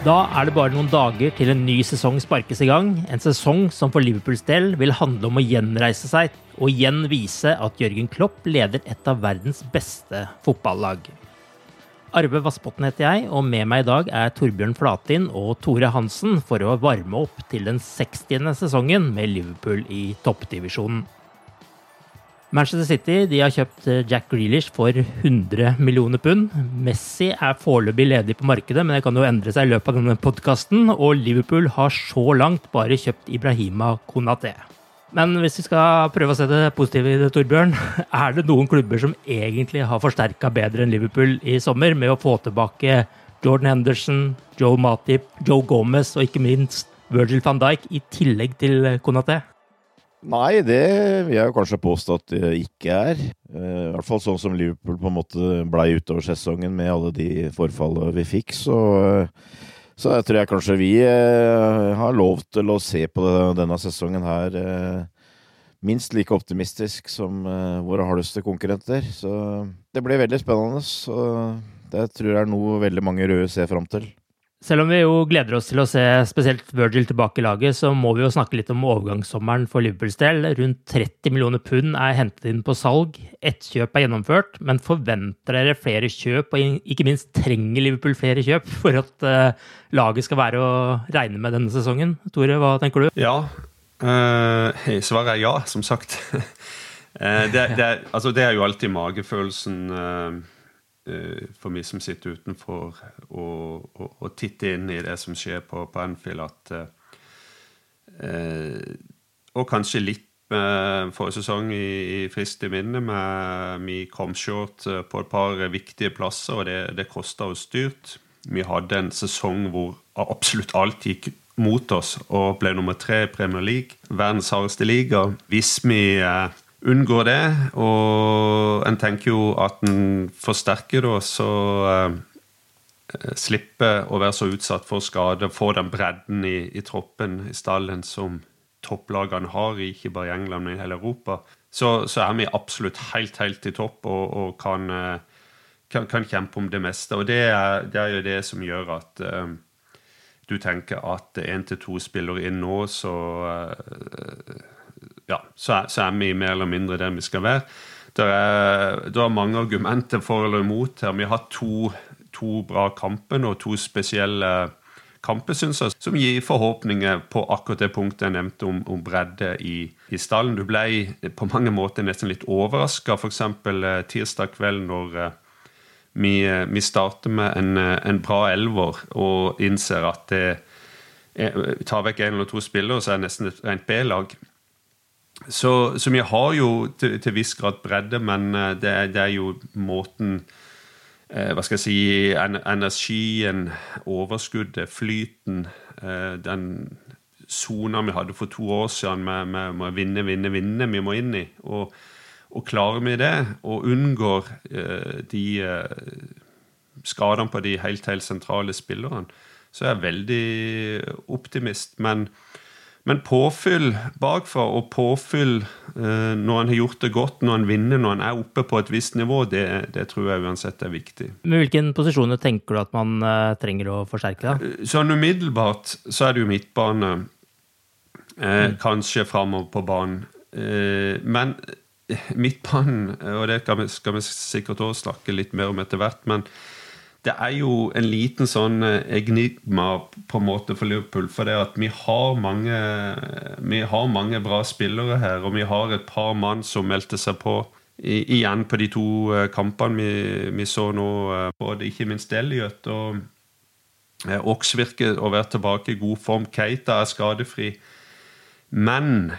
Da er det bare noen dager til en ny sesong sparkes i gang. En sesong som for Liverpools del vil handle om å gjenreise seg og igjen vise at Jørgen Klopp leder et av verdens beste fotballag. Arve Vassbotn heter jeg, og med meg i dag er Torbjørn Flatin og Tore Hansen for å varme opp til den 60. sesongen med Liverpool i toppdivisjonen. Manchester City har kjøpt eh, Jack Grealish for 100 millioner pund. Messi er foreløpig ledig på markedet, men det kan jo endre seg i løpet av denne podkasten. Og Liverpool har så langt bare kjøpt Ibrahima Konaté. Men hvis vi skal prøve å se det positive i det, Torbjørn, er det noen klubber som egentlig har forsterka bedre enn Liverpool i sommer, med å få tilbake Jordan Henderson, Joe Matip, Joe Gomez og ikke minst Virgil van Dijk, i tillegg til Konaté? Nei, det vil jeg kanskje påstå at det ikke er. Eh, I hvert fall sånn som Liverpool på en måte blei utover sesongen med alle de forfallene vi fikk, så, eh, så jeg tror jeg kanskje vi eh, har lov til å se på denne sesongen her minst like optimistisk som våre hardeste konkurrenter. Så det blir veldig spennende. Så det tror jeg er noe veldig mange røde ser fram til. Selv om vi jo gleder oss til å se spesielt Virgil tilbake i laget, så må vi jo snakke litt om overgangssommeren for Liverpools del. Rundt 30 millioner pund er hentet inn på salg. Ett kjøp er gjennomført, men forventer dere flere kjøp? Og ikke minst trenger Liverpool flere kjøp for at uh, laget skal være å regne med denne sesongen? Tore, hva tenker du? Ja. Uh, svaret er ja, som sagt. uh, det, det, altså, det er jo alltid magefølelsen for meg som sitter utenfor og, titter inn i det som skjer på, på Anfield, at eh, Og kanskje litt med forrige sesong i, i friskt i minne, med vi kom short eh, på et par viktige plasser, og det, det kosta oss dyrt. Vi hadde en sesong hvor absolutt alt gikk mot oss og ble nummer tre i Premier League, verdens hardeste liga. Hvis vi eh, unngår det, og en tenker jo at en forsterker da, så eh, slippe å være så utsatt for skade, få den bredden i, i troppen, i stallen, som topplagene har, ikke bare i England, men i hele Europa, så, så er vi absolutt helt, helt i topp og, og kan, eh, kan, kan kjempe om det meste. Og det er, det er jo det som gjør at eh, du tenker at én til to spillere inn nå, så eh, ja, så er, så er vi mer eller mindre der vi skal være. Det er, det er mange argumenter for eller imot her. Vi har to, to bra kamper og to spesielle kamper, synes jeg, som gir forhåpninger på akkurat det punktet jeg nevnte om, om bredde i, i stallen. Du ble på mange måter nesten litt overraska, f.eks. tirsdag kveld når eh, vi, eh, vi starter med en, eh, en bra elver og innser at det er, tar vekk en eller to spillere, så er det nesten et rent B-lag. Så, så vi har jo til, til viss grad bredde, men eh, det er, det er jo måten eh, Hva skal jeg si Energien, overskuddet, flyten. Eh, den sona vi hadde for to år siden med, med, med vinne, vinne, vinne vi må inn i. Og, og klarer vi det, og unngår eh, de skadene på de helt, helt sentrale spillerne, så er jeg veldig optimist. Men, men påfyll bakfra, og påfyll eh, når en har gjort det godt, når en vinner, når en er oppe på et visst nivå, det, det tror jeg uansett er viktig. Med hvilken posisjoner tenker du at man eh, trenger å forsterke? da? Sånn umiddelbart så er det jo midtbane. Eh, Kanskje framover på banen. Eh, men midtbanen, og det skal vi, skal vi sikkert også snakke litt mer om etter hvert, men det er jo en liten sånn eh, enigma på en måte for Liverpool. For det at vi har mange Vi har mange bra spillere her, og vi har et par mann som meldte seg på i, igjen på de to eh, kampene vi, vi så nå, eh, både ikke minst Elliot og Ox virker å være tilbake i god form. Keita er skadefri. Men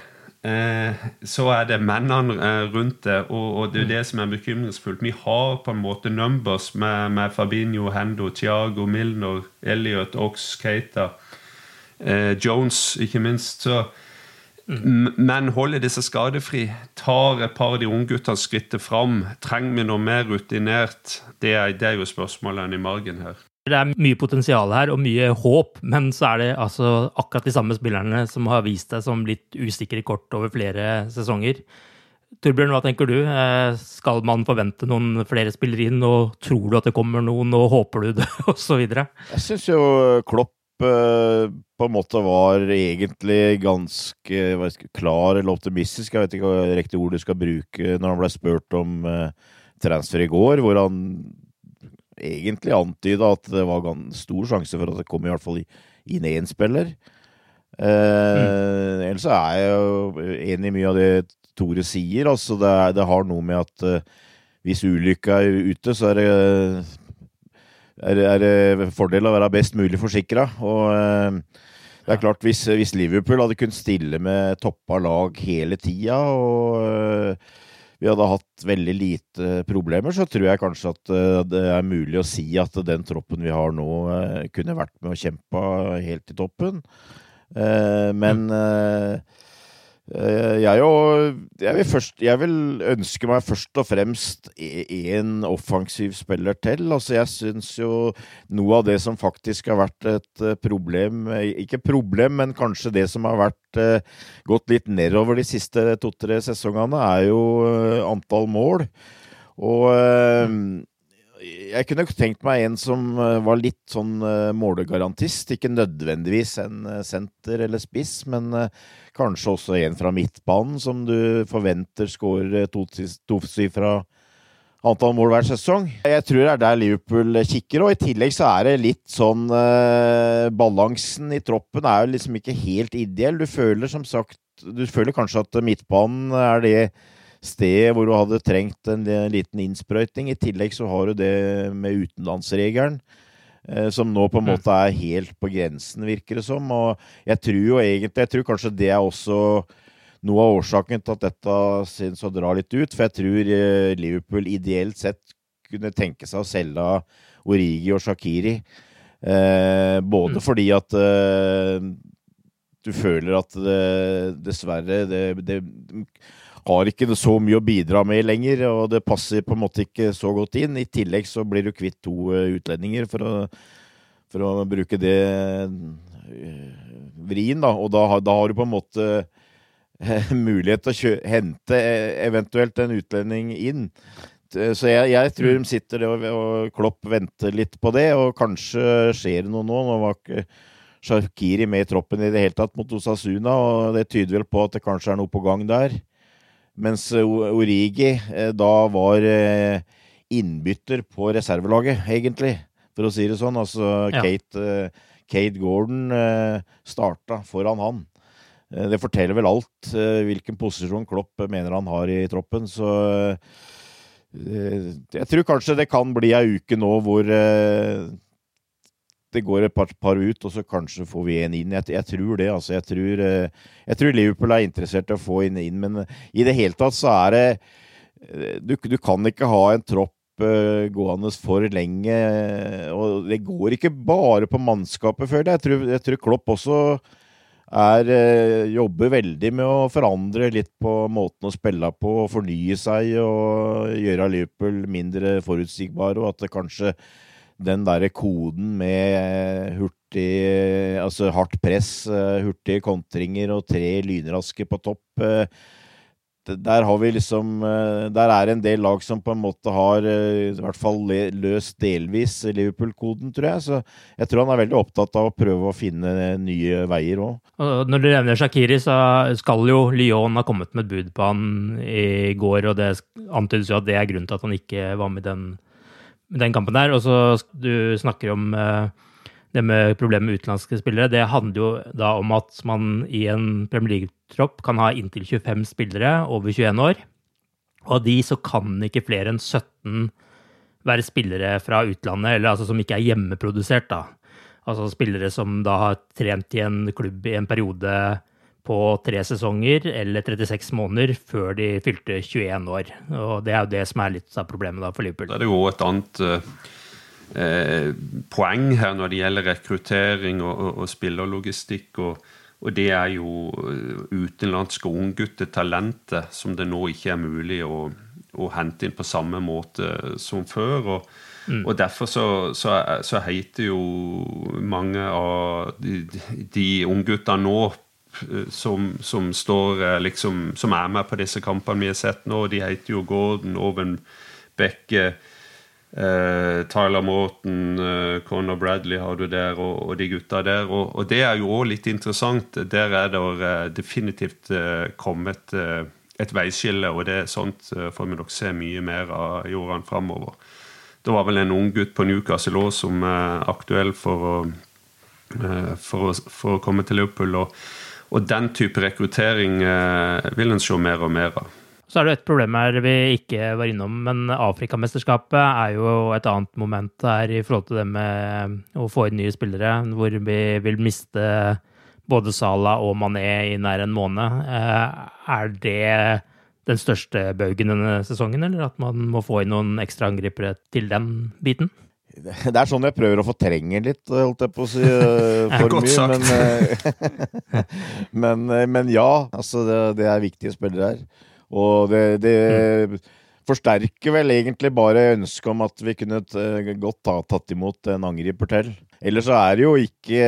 eh, så er det mennene eh, rundt det, og, og det er det som er bekymringsfullt. Vi har på en måte numbers med, med Fabinho, Hendo, Thiago, Milner, Elliot, Ox, Keita, eh, Jones, ikke minst. så M- Men holder disse skadefri? Tar et par av de ungguttene skrittet fram? Trenger vi noe mer rutinert? Det er, det er jo spørsmålene i margen her. Det er mye potensial her og mye håp, men så er det altså akkurat de samme spillerne som har vist seg som litt usikre kort over flere sesonger. Torbjørn, hva tenker du? Eh, Skal man forvente noen flere spillere inn, og tror du at det kommer noen, og håper du det, osv.? Jeg syns jo Klopp eh, på en måte var egentlig ganske klar eller optimistisk. Jeg vet ikke hva riktig ord du skal bruke når han ble spurt om eh, transfer i går, hvor han egentlig antyda at det var stor sjanse for at det kom i hvert fall inn én spiller. Eh, Ellers er jeg jo enig i mye av det Tore sier. Altså det, er, det har noe med at eh, hvis ulykka er ute, så er det er, er det fordel å være best mulig forsikra. Og eh, det er klart, hvis, hvis Liverpool hadde kunnet stille med toppa lag hele tida, og eh, vi hadde hatt veldig lite problemer, så tror jeg kanskje at eh, det er mulig å si at den troppen vi har nå, eh, kunne vært med og kjempa helt i toppen. Eh, Men Eh, Jeg, og, jeg, vil først, jeg vil ønske meg først og fremst en offensiv spiller til. Altså jeg syns jo noe av det som faktisk har vært et eh, problem eh, Ikke problem, men kanskje det som har vært eh, gått litt nedover de siste to-tre sesongene, er jo eh, antall mål. Og eh, jeg kunne tenkt meg en som eh, var litt sånn eh, målegarantist. Ikke nødvendigvis en eh, senter eller spiss, men kanskje også en fra midtbanen som du forventer skårer tosifra antall mål hver sesong. Jeg tror det er der Liverpool kikker, og i tillegg så er det litt sånn Balansen i troppen er jo liksom ikke helt ideell. Du føler som sagt Du føler kanskje at midtbanen er det stedet hvor du hadde trengt en liten innsprøyting. I tillegg så har du det med utenlandsregelen, eh, som nå på en måte er helt på grensen, virker det som. Og jeg tror jo egentlig Jeg tror kanskje det er også noe av årsaken til at dette synes å dra litt ut. For jeg tror eh, Liverpool ideelt sett kunne tenke seg å selge Origi og Shakiri. Eh, både fordi at eh, du føler at det, dessverre det, det har ikke så mye å bidra med lenger, og det passer på en måte ikke så godt inn. I tillegg så blir du kvitt to eh, utlendinger, for å, for å bruke det eh, vrien, da. Og da, da har du på en måte eh, mulighet til å kjø hente eventuelt en utlending inn. Så jeg, jeg tror de sitter og, og Klopp venter litt på det, og kanskje skjer det noe nå. Nå var ikke Shakiri med i troppen i det hele tatt mot Osasuna, og det tyder vel på at det kanskje er noe på gang der. Mens eh, Origi eh, da var eh, innbytter på reservelaget, egentlig, for å si det sånn. Altså Ja. Kate, Kate Gordon starta foran han. Det forteller vel alt hvilken posisjon Klopp mener han har i troppen. Så jeg tror kanskje det kan bli ei uke nå hvor det går et par, par ut, og så kanskje får vi en inn. Jeg, jeg tror det, altså. Jeg tror, eh, jeg tror Liverpool er interessert i å få en inn, men i det hele tatt så er det eh, Du, du kan ikke ha en tropp gående for lenge. Og det går ikke bare på mannskapet, føler. Jeg tror, jeg tror Klopp også er, jobber veldig med å forandre litt på måten å spille på, fornye seg og gjøre Liverpool mindre forutsigbare, og at det kanskje den derre koden med hurtig Altså hardt press, hurtige kontringer og tre lynraske på topp der har vi liksom Der er en del lag som på en måte har i hvert fall løst delvis Liverpool-koden, tror jeg. Så jeg tror han er veldig opptatt av å prøve å finne nye veier òg. Når du nevner Shakiri, så skal jo Lyon ha kommet med et bud på han i går, og det antydes jo at det er grunnen til at han ikke var med den, den kampen der. Og så du snakker om det med problemet med utenlandske spillere, det handler jo da om at man i en Premier League-tropp kan ha inntil 25 spillere over 21 år. Og av de så kan ikke flere enn 17 være spillere fra utlandet, eller altså som ikke er hjemmeprodusert, da. Altså spillere som da har trent i en klubb i en periode på tre sesonger eller 36 måneder før de fylte 21 år. Og det er jo det som er litt av problemet da for Liverpool. Det er jo et annet eh, poeng her når det gjelder rekruttering og, og, og spillerlogistikk. Og, og, det er jo utenlandske ungguttetalenter som det nå ikke er mulig å, å, hente inn på samme måte som før. og Mm. Og Derfor så, så, så, heter jo mange av de, de ungguttene nå som, som, står liksom Som er med på disse kampene vi har sett nå. De heter jo Gordon, Oven Bekke, eh, Tyler Morton, eh, Conor Bradley har du der, og, og de gutta der. Og, og, det er jo òg litt interessant. Der er det eh, definitivt uh, kommet et veiskille, og det er sånt får vi nok se mye mer av i årene framover. Det var vel en ung gutt på Newcastle òg som er aktuell for å, for å, for å komme til Liverpool. og og den type rekruttering eh, vil en se mer og mer av. Så er det et problem her vi ikke var innom, men Afrikamesterskapet er jo et annet moment her i forhold til det med å få inn nye spillere, hvor vi vil miste både Sala og Mané i nær en måned. Eh, er det den største baugen denne sesongen, eller at man må få inn noen ekstra angripere til den biten? Det er sånn jeg prøver å fortrenge litt, holdt jeg på å si. Eh, for mye, men, eh, men, eh, men, ja, altså det, det, er viktige spillere her. Og det, det mm. forsterker vel egentlig bare ønsket om at vi kunne godt ha tatt imot en angriper til. Ellers så er det jo ikke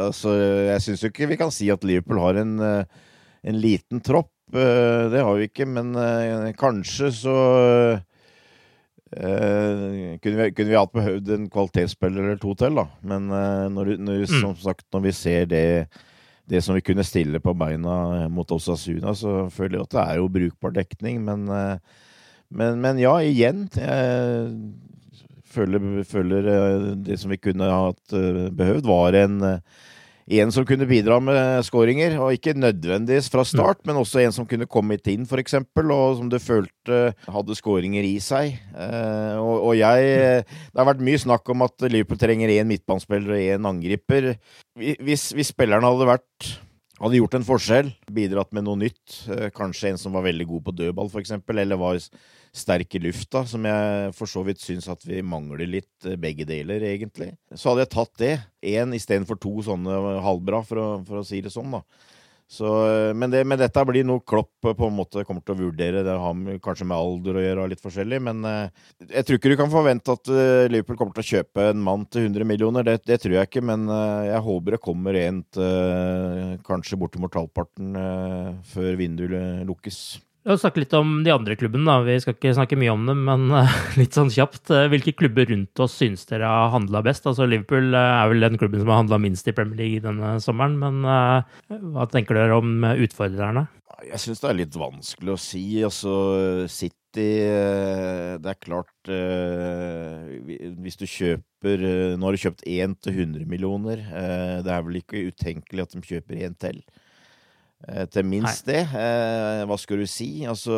Altså, jeg syns jo ikke vi kan si at Liverpool har en, en liten tropp. Det har vi ikke, men kanskje så Uh, kunne, vi, kunne, vi, hatt behøvd en kvalitetsspiller eller to til, da. Men uh, når, når, mm. som sagt, når vi ser det, det, som vi kunne stille på beina mot Osasuna, så føler jeg at det er jo brukbar dekning. Men, uh, men, men ja, igjen. Jeg føler, føler, det som vi kunne hatt behøvd, var en en som kunne bidra med skåringer, og ikke nødvendigvis fra start, men også en som kunne kommet inn, f.eks., og som du følte hadde skåringer i seg. Eh, og, og, jeg Det har vært mye snakk om at Liverpool trenger én midtbanespiller og én angriper. Hvis, hvis spillerne hadde vært hadde gjort en forskjell, bidratt med noe nytt, eh, kanskje en som var veldig god på dødball, f.eks., eller var sterk i lufta, som jeg for så vidt syns at vi mangler litt eh, begge deler, egentlig. Så hadde jeg tatt det. Én istedenfor to sånne halvbra, for å, for å si det sånn, da. Så, eh, men, det, men, dette blir noe Klopp på en måte kommer til å vurdere. Det har kanskje med alder å gjøre, litt forskjellig. Men jeg tror ikke du kan forvente at Liverpool kommer til å kjøpe en mann til 100 millioner. Det, det tror jeg ikke, men jeg håper det kommer en til kanskje bortimot halvparten før vinduet lukkes. Oss snakke litt om de andre klubbene. Vi skal ikke snakke mye om dem, men uh, litt sånn kjapt. Uh, hvilke klubber rundt oss synes dere har handla best? Altså Liverpool uh, er vel den klubben som har handla minst i Premier League denne sommeren. Men hva tenker dere om utfordrerne? Jeg synes det er litt vanskelig å si. Altså City Det er klart Hvis du kjøper Nå har du kjøpt én til 100 millioner. Det er vel ikke utenkelig at de kjøper én til. Eh, til minst Nei. det. Eh, hva skal du si? Altså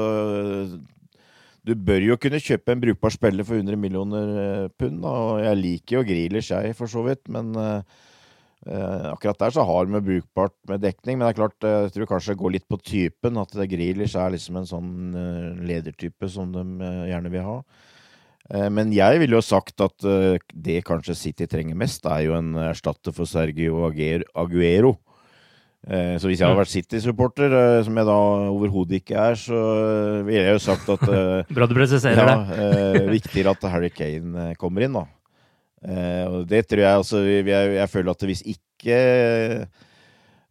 Du bør jo kunne kjøpe en brukbar spiller for 100 millioner eh, pund. Og jeg liker jo Grealish, jeg, for så vidt, men akkurat der så har vi brukbart med dekning. Men det er klart, jeg tror kanskje det går litt på typen. At Grealish er liksom en sånn ledertype som de gjerne vil ha. Men jeg ville jo sagt at det kanskje City trenger mest, er jo en erstatter for Sergio Aguer- Aguero. Eh, Så hvis jeg hadde vært City-supporter, eh, som jeg da overhodet ikke er, så eh, ville jeg jo sagt at Bra du presiserer ja, det. viktigere at Harry Kane kommer inn, da. Og det tror jeg altså jeg, jeg føler at hvis ikke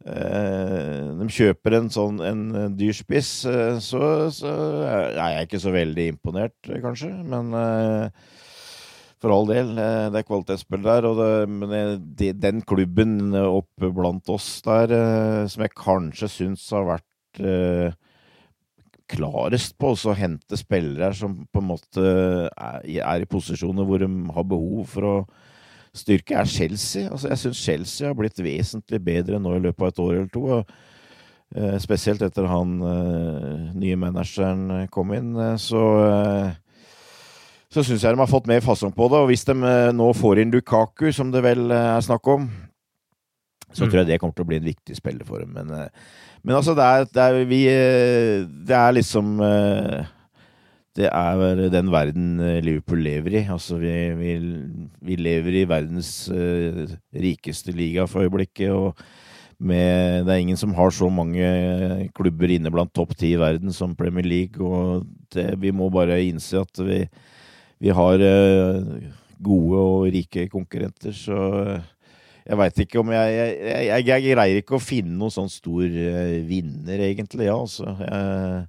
de kjøper en sånn en, dyr spiss, så, så er jeg ikke så veldig imponert, kanskje. Men for all del, eh, det er kvalitetsspill der. Det, men det, den klubben oppe blant oss der, eh, som jeg kanskje syns har vært eh, klarest på å hente spillere som på en måte er, i posisjoner hvor de har behov for å styrke, er Chelsea. Altså, jeg syns Chelsea har blitt vesentlig bedre nå i løpet av et år eller to. Og, spesielt etter han nye manageren kom inn. så så syns jeg de har fått mer fasong på det. Og hvis de eh, nå får inn Lukaku, som det vel eh, er snakk om, så Mm. tror jeg det kommer til å bli en viktig spiller for dem. Men, eh, men altså, det er, det er, vi, det er liksom Det er den verden Liverpool lever i. Altså, vi, vi, vi lever i verdens rikeste liga for øyeblikket. og med, det er ingen som har så mange klubber inne blant topp ti i verden som Premier League. Og det, vi må bare innse at vi, vi har eh, gode og rike konkurrenter. Så eh, jeg veit ikke om jeg jeg, jeg jeg greier ikke å finne noen sånn stor eh, vinner, egentlig. Ja, altså. Jeg,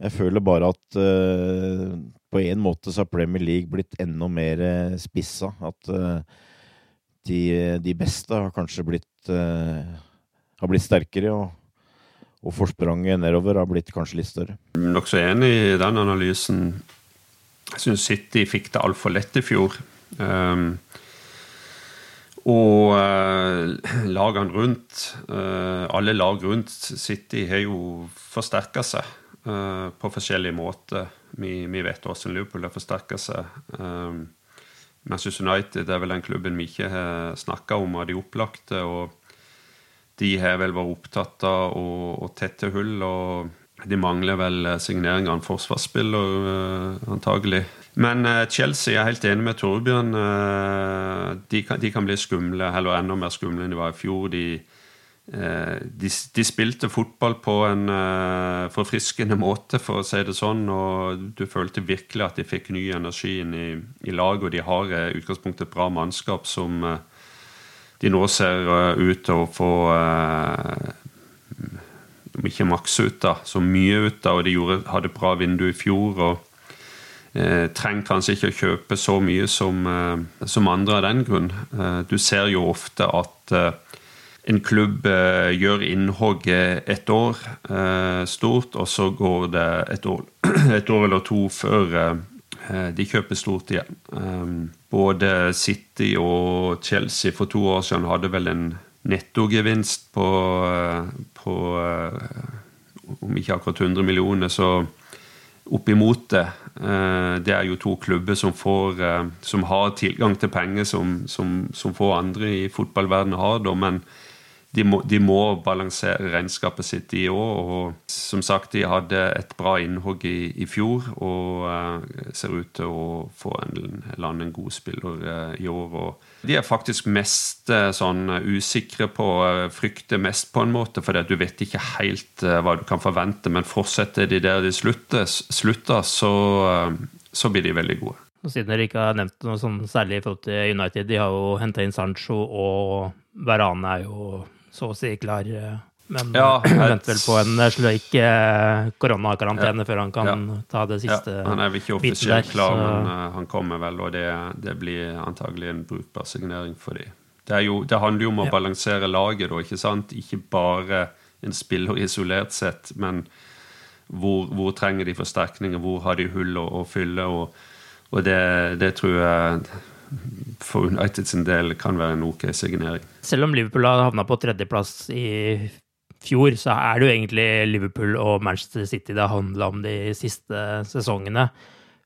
jeg føler bare at uh, på en måte så har Premier League blitt enda mer spissa. At uh, de, de beste har kanskje blitt uh, har blitt sterkere, og, og forspranget nedover har blitt kanskje litt større. Nokså enig i den analysen. Jeg syns City fikk det altfor lett i fjor. Um, og uh, lagene rundt, uh, alle lag rundt City, har jo forsterka seg uh, på forskjellige måter. Vi, vi vet hvordan Liverpool har forsterka seg. Um, Manchester United er vel den klubben vi ikke har snakka om av de opplagte. og de har vel vært opptatt av å, å tette hull, og de mangler vel signering av en forsvarsspiller, uh, antagelig. Men uh, Chelsea er helt enig med Torbjørn. De, kan, de kan bli skumle, eller enda mer skumle enn de var i fjor. De, de, de spilte fotball på en forfriskende måte, for å si det sånn, og du følte virkelig at de fikk ny energi inn i, i laget, og de har i utgangspunktet et bra mannskap som de nå ser ut til å få om ikke maks ut av, så mye ut av. Og de gjorde, hadde bra vindu i fjor. og eh, Trenger kanskje ikke å kjøpe så mye som, eh, som andre av den grunn. Eh, du ser jo ofte at eh, en klubb eh, gjør innhogget et år stort, og så går det et år, et år eller to før de kjøper stort igjen. Både City og Chelsea for to år siden hadde vel en nettogevinst på, ikke akkurat 100 millioner, så oppimot det. Det er jo to klubber som, får, som har tilgang til penger som, som, som få andre i fotballverdenen har. Men de må, de må, balansere regnskapet sitt de òg. Og som sagt, de hadde et bra innhogg i, i fjor og uh, ser ut til å få en, lande en god spiller uh, i år. Og de er faktisk mest uh, sånn usikre på, frykter mest på en måte, fordi du vet ikke helt hva du kan forvente. Men fortsetter de der de slutter, slutter så, så blir de veldig gode. Og siden dere ikke har nevnt noe sånn særlig i forhold til United, de har jo henta inn Sancho, og Verane er jo så å si klar. Men ja, venter vel på en slik koronakarantene ja, før han kan ja, ta det siste ja, Han er vel ikke offisielt klar, så... men han kommer vel, og det, det, blir antagelig en brukbar signering for dem. Det, jo, det handler jo om å balansere laget, da, ikke sant? Ikke bare en spiller isolert sett, men hvor, hvor trenger de forsterkninger, hvor har de hull å, å fylle? og og det, det, tror jeg for United sin del kan være en ok signering. Selv om Liverpool har havna på tredjeplass i fjor, så er det jo egentlig Liverpool og Manchester City det har handla om de siste sesongene.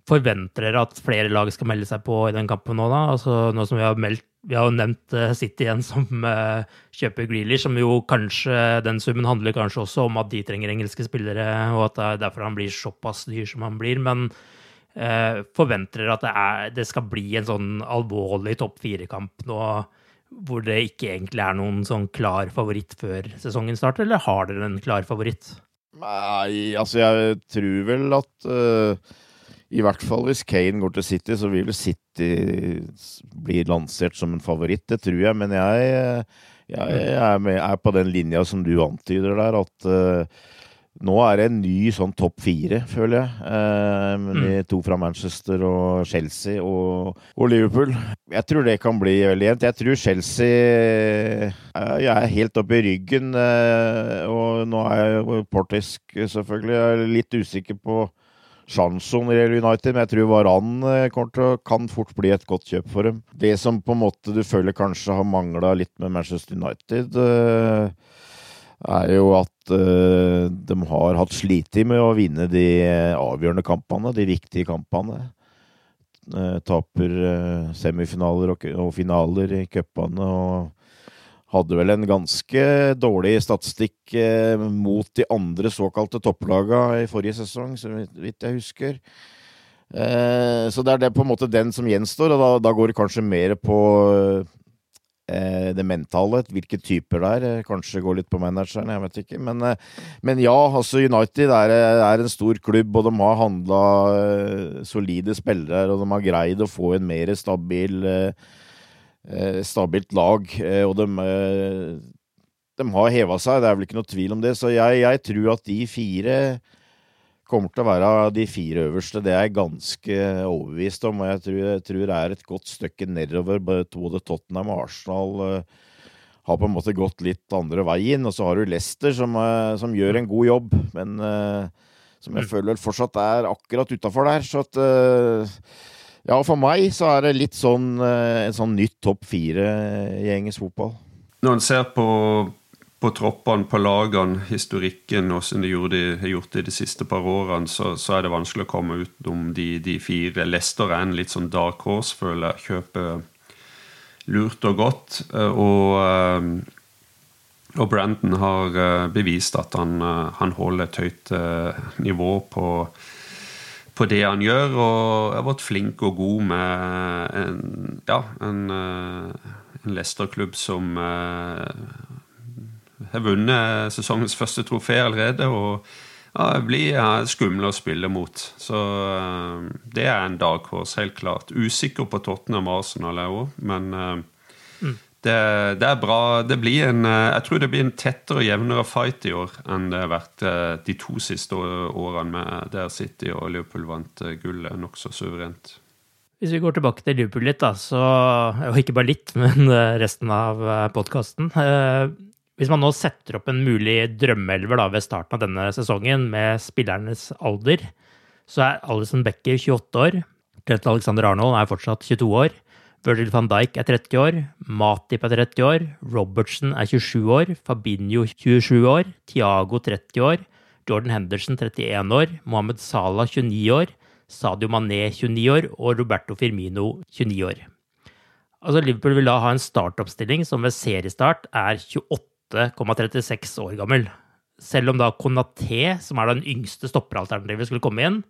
Forventer dere at flere lag skal melde seg på i den kampen nå, da? Altså, nå som vi har, meldt, vi har nevnt City igjen som uh, kjøper Grealish, som jo kanskje den summen handler kanskje også om at de trenger engelske spillere, og at det er derfor han blir såpass dyr som han blir. men Eh, forventer dere at det, er, det skal bli en sånn alvorlig topp fire-kamp nå, hvor det ikke egentlig er noen sånn klar favoritt før sesongen starter, eller har dere en klar favoritt? Nei, altså jeg tror vel at uh, i hvert fall hvis Kane går til City, så vil City bli lansert som en favoritt. Det tror jeg, men jeg, jeg, er, med, er, på den linja som du antyder der, at uh, nå er det en ny sånn topp fire, føler jeg. Eh, med mm. To fra Manchester og Chelsea og, og, Liverpool. Jeg tror det kan bli veldig jevnt. Jeg tror Chelsea eh, Jeg er helt oppe i ryggen. Eh, og nå er jeg portisk, selvfølgelig. Jeg er litt usikker på Sjanson i Real United, men jeg tror Varan kan fort bli et godt kjøp for dem. Det som på en måte du føler kanskje har mangla litt med Manchester United er jo at uh, de har hatt slitt med å vinne de avgjørende kampene, de viktige kampene. Uh, taper uh, semifinaler og, og, finaler i cupene og hadde vel en ganske dårlig statistikk mot de andre såkalte topplaga i forrige sesong, så vidt jeg husker. så det er det på en måte den som gjenstår, og da, da går det kanskje mer på Eh, det mentale, hvilke typer det er. Eh, kanskje gå litt på manageren, jeg vet ikke. Men, eh, men ja, altså United er, er, en stor klubb, og de har handla solide spillere. Og de har greid å få en mer stabil, stabilt lag. Og de, de har heva seg, det er vel ikke noe tvil om det. Så jeg, jeg tror at de fire kommer til å være de fire øverste. Det er jeg ganske overbevist om. Og jeg tror, jeg tror det er et godt stykke nedover. Både Tottenham og Arsenal uh, har på en måte gått litt andre veien. Og så har du Leicester, som, uh, som gjør en god jobb, men uh, som jeg mm. føler fortsatt er akkurat utafor der. Så at Ja, for meg så er det litt sånn en sånn nytt topp fire i engelsk fotball. Når en ser på på troppene, på lagene, historikken, åssen de har gjort det de siste par årene, så, så, er det vanskelig å komme utenom de, de fire. Leicester er en litt sånn dark horse, føler jeg. Kjøper lurt og godt. Eh, og, eh, og Brandon har eh, bevist at han, han holder et høyt nivå på på det han gjør, og har vært flink og god med en, ja, en, en Leicester-klubb som har vunnet sesongens første trofé allerede. og ja, blir skumle å spille mot. Så uh, det er en dagkors, helt klart. Usikker på Tottenham og Arsenal òg, men uh, mm. det, det, er bra. Det blir en, uh, jeg tror det blir en tettere og jevnere fight i år enn det har vært de to siste årene med der City og Liverpool vant gullet nokså suverent. Hvis vi går tilbake til Liverpool litt, da, så Og ikke bare litt, men resten av podkasten. Hvis man nå setter opp en mulig drømmeelver ved starten av denne sesongen med spillernes alder, så er Alison Becker 28 år. Trent Alexander Arnold er fortsatt 22 år. Virgil van Dijk er 30 år. Matip er 30 år. Robertson er 27 år. Fabinho 27 år. Tiago 30 år. Jordan Henderson 31 år. Mohammed Salah 29 år. Sadio Mané 29 år. Og Roberto Firmino 29 år. Altså Liverpool vil da ha en startoppstilling som ved seriestart er 28 8,36 år gammel. Selv om da Konaté, som er den yngste stopperalternativet, skulle komme inn,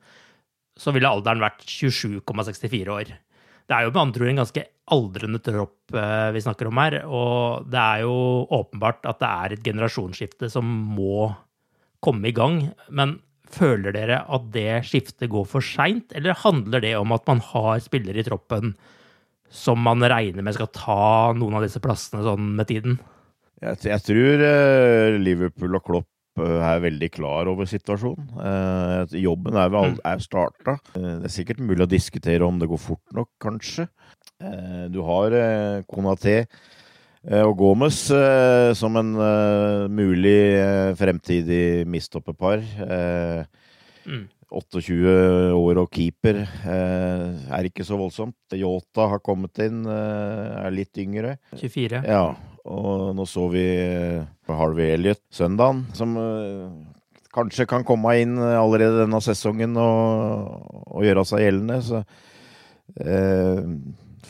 så ville alderen vært 27,64 år. Det er jo med andre ord en ganske aldrende tropp eh, vi snakker om her. Og det er jo åpenbart at det er et generasjonsskifte som må komme i gang. Men føler dere at det skiftet går for seint, eller handler det om at man har spillere i troppen som man regner med skal ta noen av disse plassene sånn med tiden? Jeg, jeg tror uh, Liverpool og Klopp uh, er veldig klar over situasjonen. Uh, jobben er, vel, mm. er starta. det er sikkert mulig å diskutere om det går fort nok, kanskje. du har Konaté og Gomez som en mulig fremtidig mistoppepar. Mm. 28 år og keeper er ikke så voldsomt. Yota har kommet inn, er litt yngre. 24. Ja, og nå så vi eh, Harvey Elliot søndagen, som eh, kanskje kan komme inn allerede denne sesongen og, og gjøre seg gjeldende. Så eh,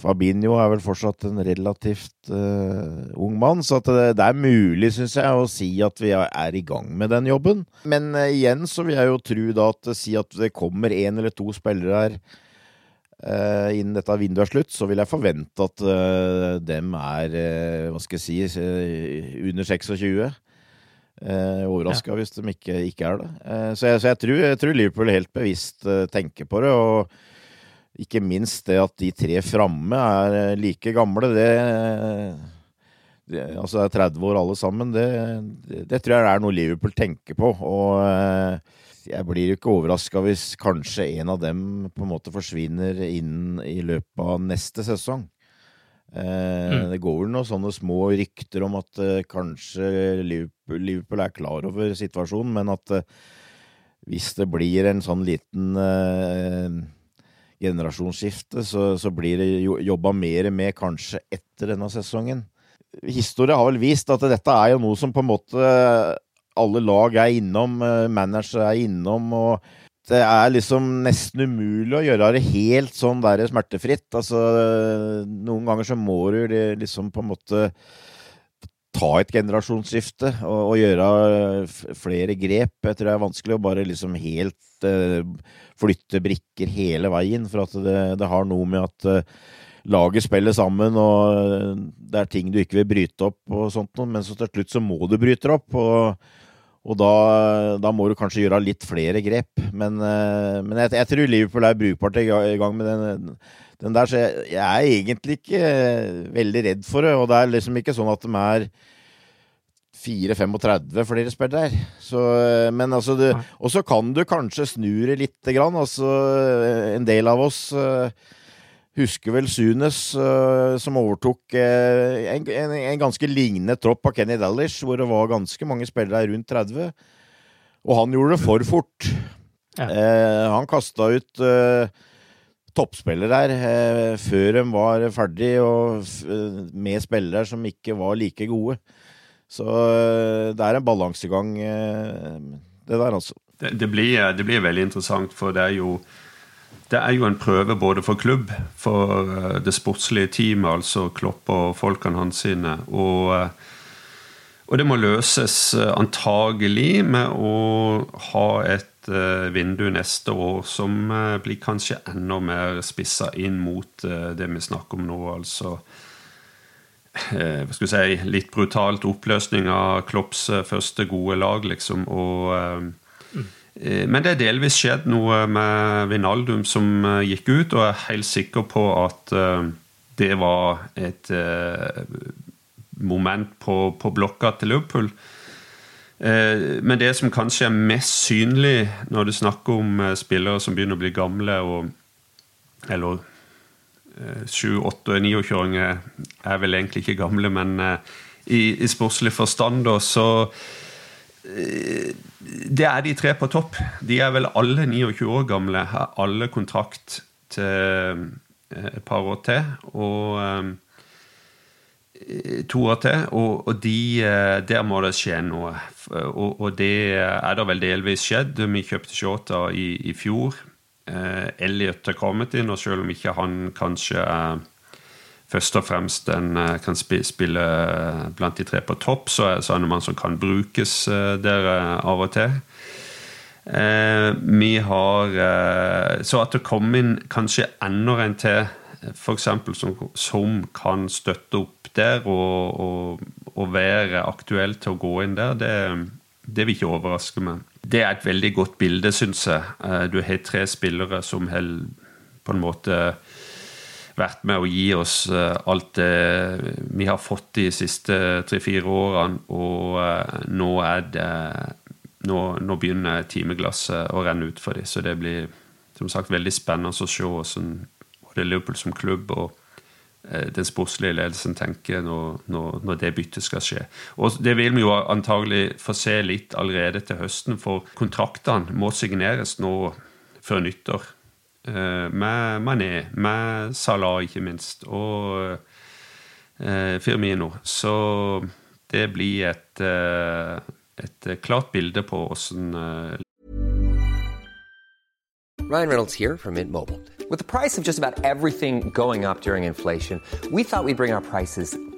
Fabinho er vel fortsatt en relativt eh, ung mann, så det, det, er mulig, syns jeg, å si at vi er i gang med den jobben. Men eh, igjen så vil jeg jo tro da at si at det kommer én eller to spillere her innen dette vinduet er slutt, så vil jeg forvente at dem er, hva skal jeg si, under 26. Eh, Overraska ja. hvis de ikke, ikke er det. Eh, så, jeg, så jeg, tror, jeg, tror, Liverpool helt bevisst eh, tenker på det. Og ikke minst det at de tre framme er eh, like gamle, det, det Altså er 30 år alle sammen, det, det, det, tror jeg er noe Liverpool tenker på. Og eh, jeg blir jo ikke overraska hvis kanskje en av dem på en måte forsvinner inn i løpet av neste sesong. Eh, mm. Det går vel noen sånne små rykter om at eh, kanskje Liverpool, Liverpool, er klar over situasjonen, men at eh, hvis det blir en sånn liten generasjonsskifte, så, så, blir det jobba mer med kanskje etter denne sesongen. Historie har vel vist at dette er jo noe som på en måte alle lag er innom, manager er innom. og det er liksom nesten umulig å gjøre det helt sånn der smertefritt. Altså, noen ganger så må du liksom på en måte ta et generasjonsskifte og, og gjøre flere grep. Jeg tror det er vanskelig å bare liksom helt uh, flytte brikker hele veien, for at det, det har noe med at uh, laget spiller sammen, og det er ting du ikke vil bryte opp, og sånt men så til slutt så må du bryte opp. og og da, da, må du kanskje gjøre litt flere grep. Men, eh, men jeg, jeg, tror Liverpool er brukbart i gang med den, den der, så jeg, jeg, er egentlig ikke eh, veldig redd for det. Og det er liksom ikke sånn at de er 4-35 flere spillere. Så, eh, men altså Og så kan du kanskje snu det lite grann. Altså, en del av oss husker vel Sunes, uh, som overtok uh, en, en, en, ganske lignende tropp av Kenny Dallish, hvor det var ganske mange spillere rundt 30. Og han gjorde det for fort. Ja. Uh, han kasta ut toppspillere der før de var ferdig, og med spillere som ikke var like gode. Så det er en balansegang, det der, altså. Det, det, blir, det blir veldig interessant, for det er jo det er jo en prøve både for klubb, for eh, det sportslige teamet, altså Klopp og folkene hans sine. Og, eh, og, det må løses eh, antagelig med å ha et vindu neste år som blir kanskje enda mer spissa inn mot det vi snakker om nå. altså hva skal vi si, litt brutalt oppløsning av Klopps første gode lag, liksom. Og men det er delvis skjedd noe med Vinaldum som eh, gikk ut, og jeg er helt sikker på at eh, det var et moment på, på blokka til Liverpool. Men det som kanskje er mest synlig når du snakker om spillere som begynner å bli gamle, og, eller 7-, 8- og 29-åringer er vel egentlig ikke gamle, men i, i sportslig forstand, da, så det er de tre på topp. De er vel alle 29 år gamle, har alle kontrakt til eh, et par år til. Og eh, to år til. Og, og de, eh, der må det skje noe. Og, og, det er da vel delvis skjedd. Vi kjøpte Shota i, i fjor. Elliot har kommet inn, og selv om ikke han kanskje er først og fremst en eh, kan spille blant de tre på topp, så er det en mann som kan brukes eh, der eh, av og til. vi har Så at det kommer inn kanskje enda en til, f.eks. Som, som kan støtte opp der og, og, og, være aktuell til å gå inn der, det, det vil ikke overraske meg. Det er et veldig godt bilde, syns jeg. Du har tre spillere som holder på en måte vært med å gi oss eh, alt det vi har fått de siste tre-fire årene. Og eh, nå er det Nå, nå begynner timeglasset å renne ut for dem. Så det blir som sagt veldig spennende å se hvordan både Liverpool som klubb og eh, den sportslige ledelsen tenker når, når, når, det byttet skal skje. Og Det vil vi jo antagelig få se litt allerede til høsten, for kontraktene må signeres nå før nyttår. Eh, med Mané, med Salah ikke minst, og eh, Firmino. Så det blir et, eh, et klart bilde på åssen Ryan Reynolds here from Mint Mobile. With the price of just about everything going up during inflation, we thought we'd bring our prices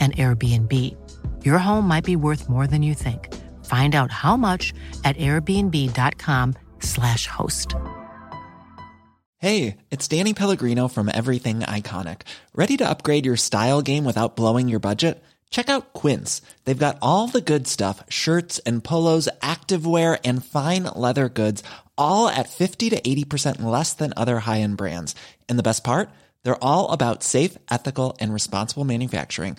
an Airbnb. Your home might be worth more than you think. Find out how much at airbnb.com/slash host. Hey, it's Danny Pellegrino from Everything Iconic. Ready to upgrade your style game without blowing your budget? Check out Quince. They've got all the good stuff shirts and polos, activewear, and fine leather goods, all at 50 to 80% less than other high end brands. And the best part? They're all about safe, ethical, and responsible manufacturing.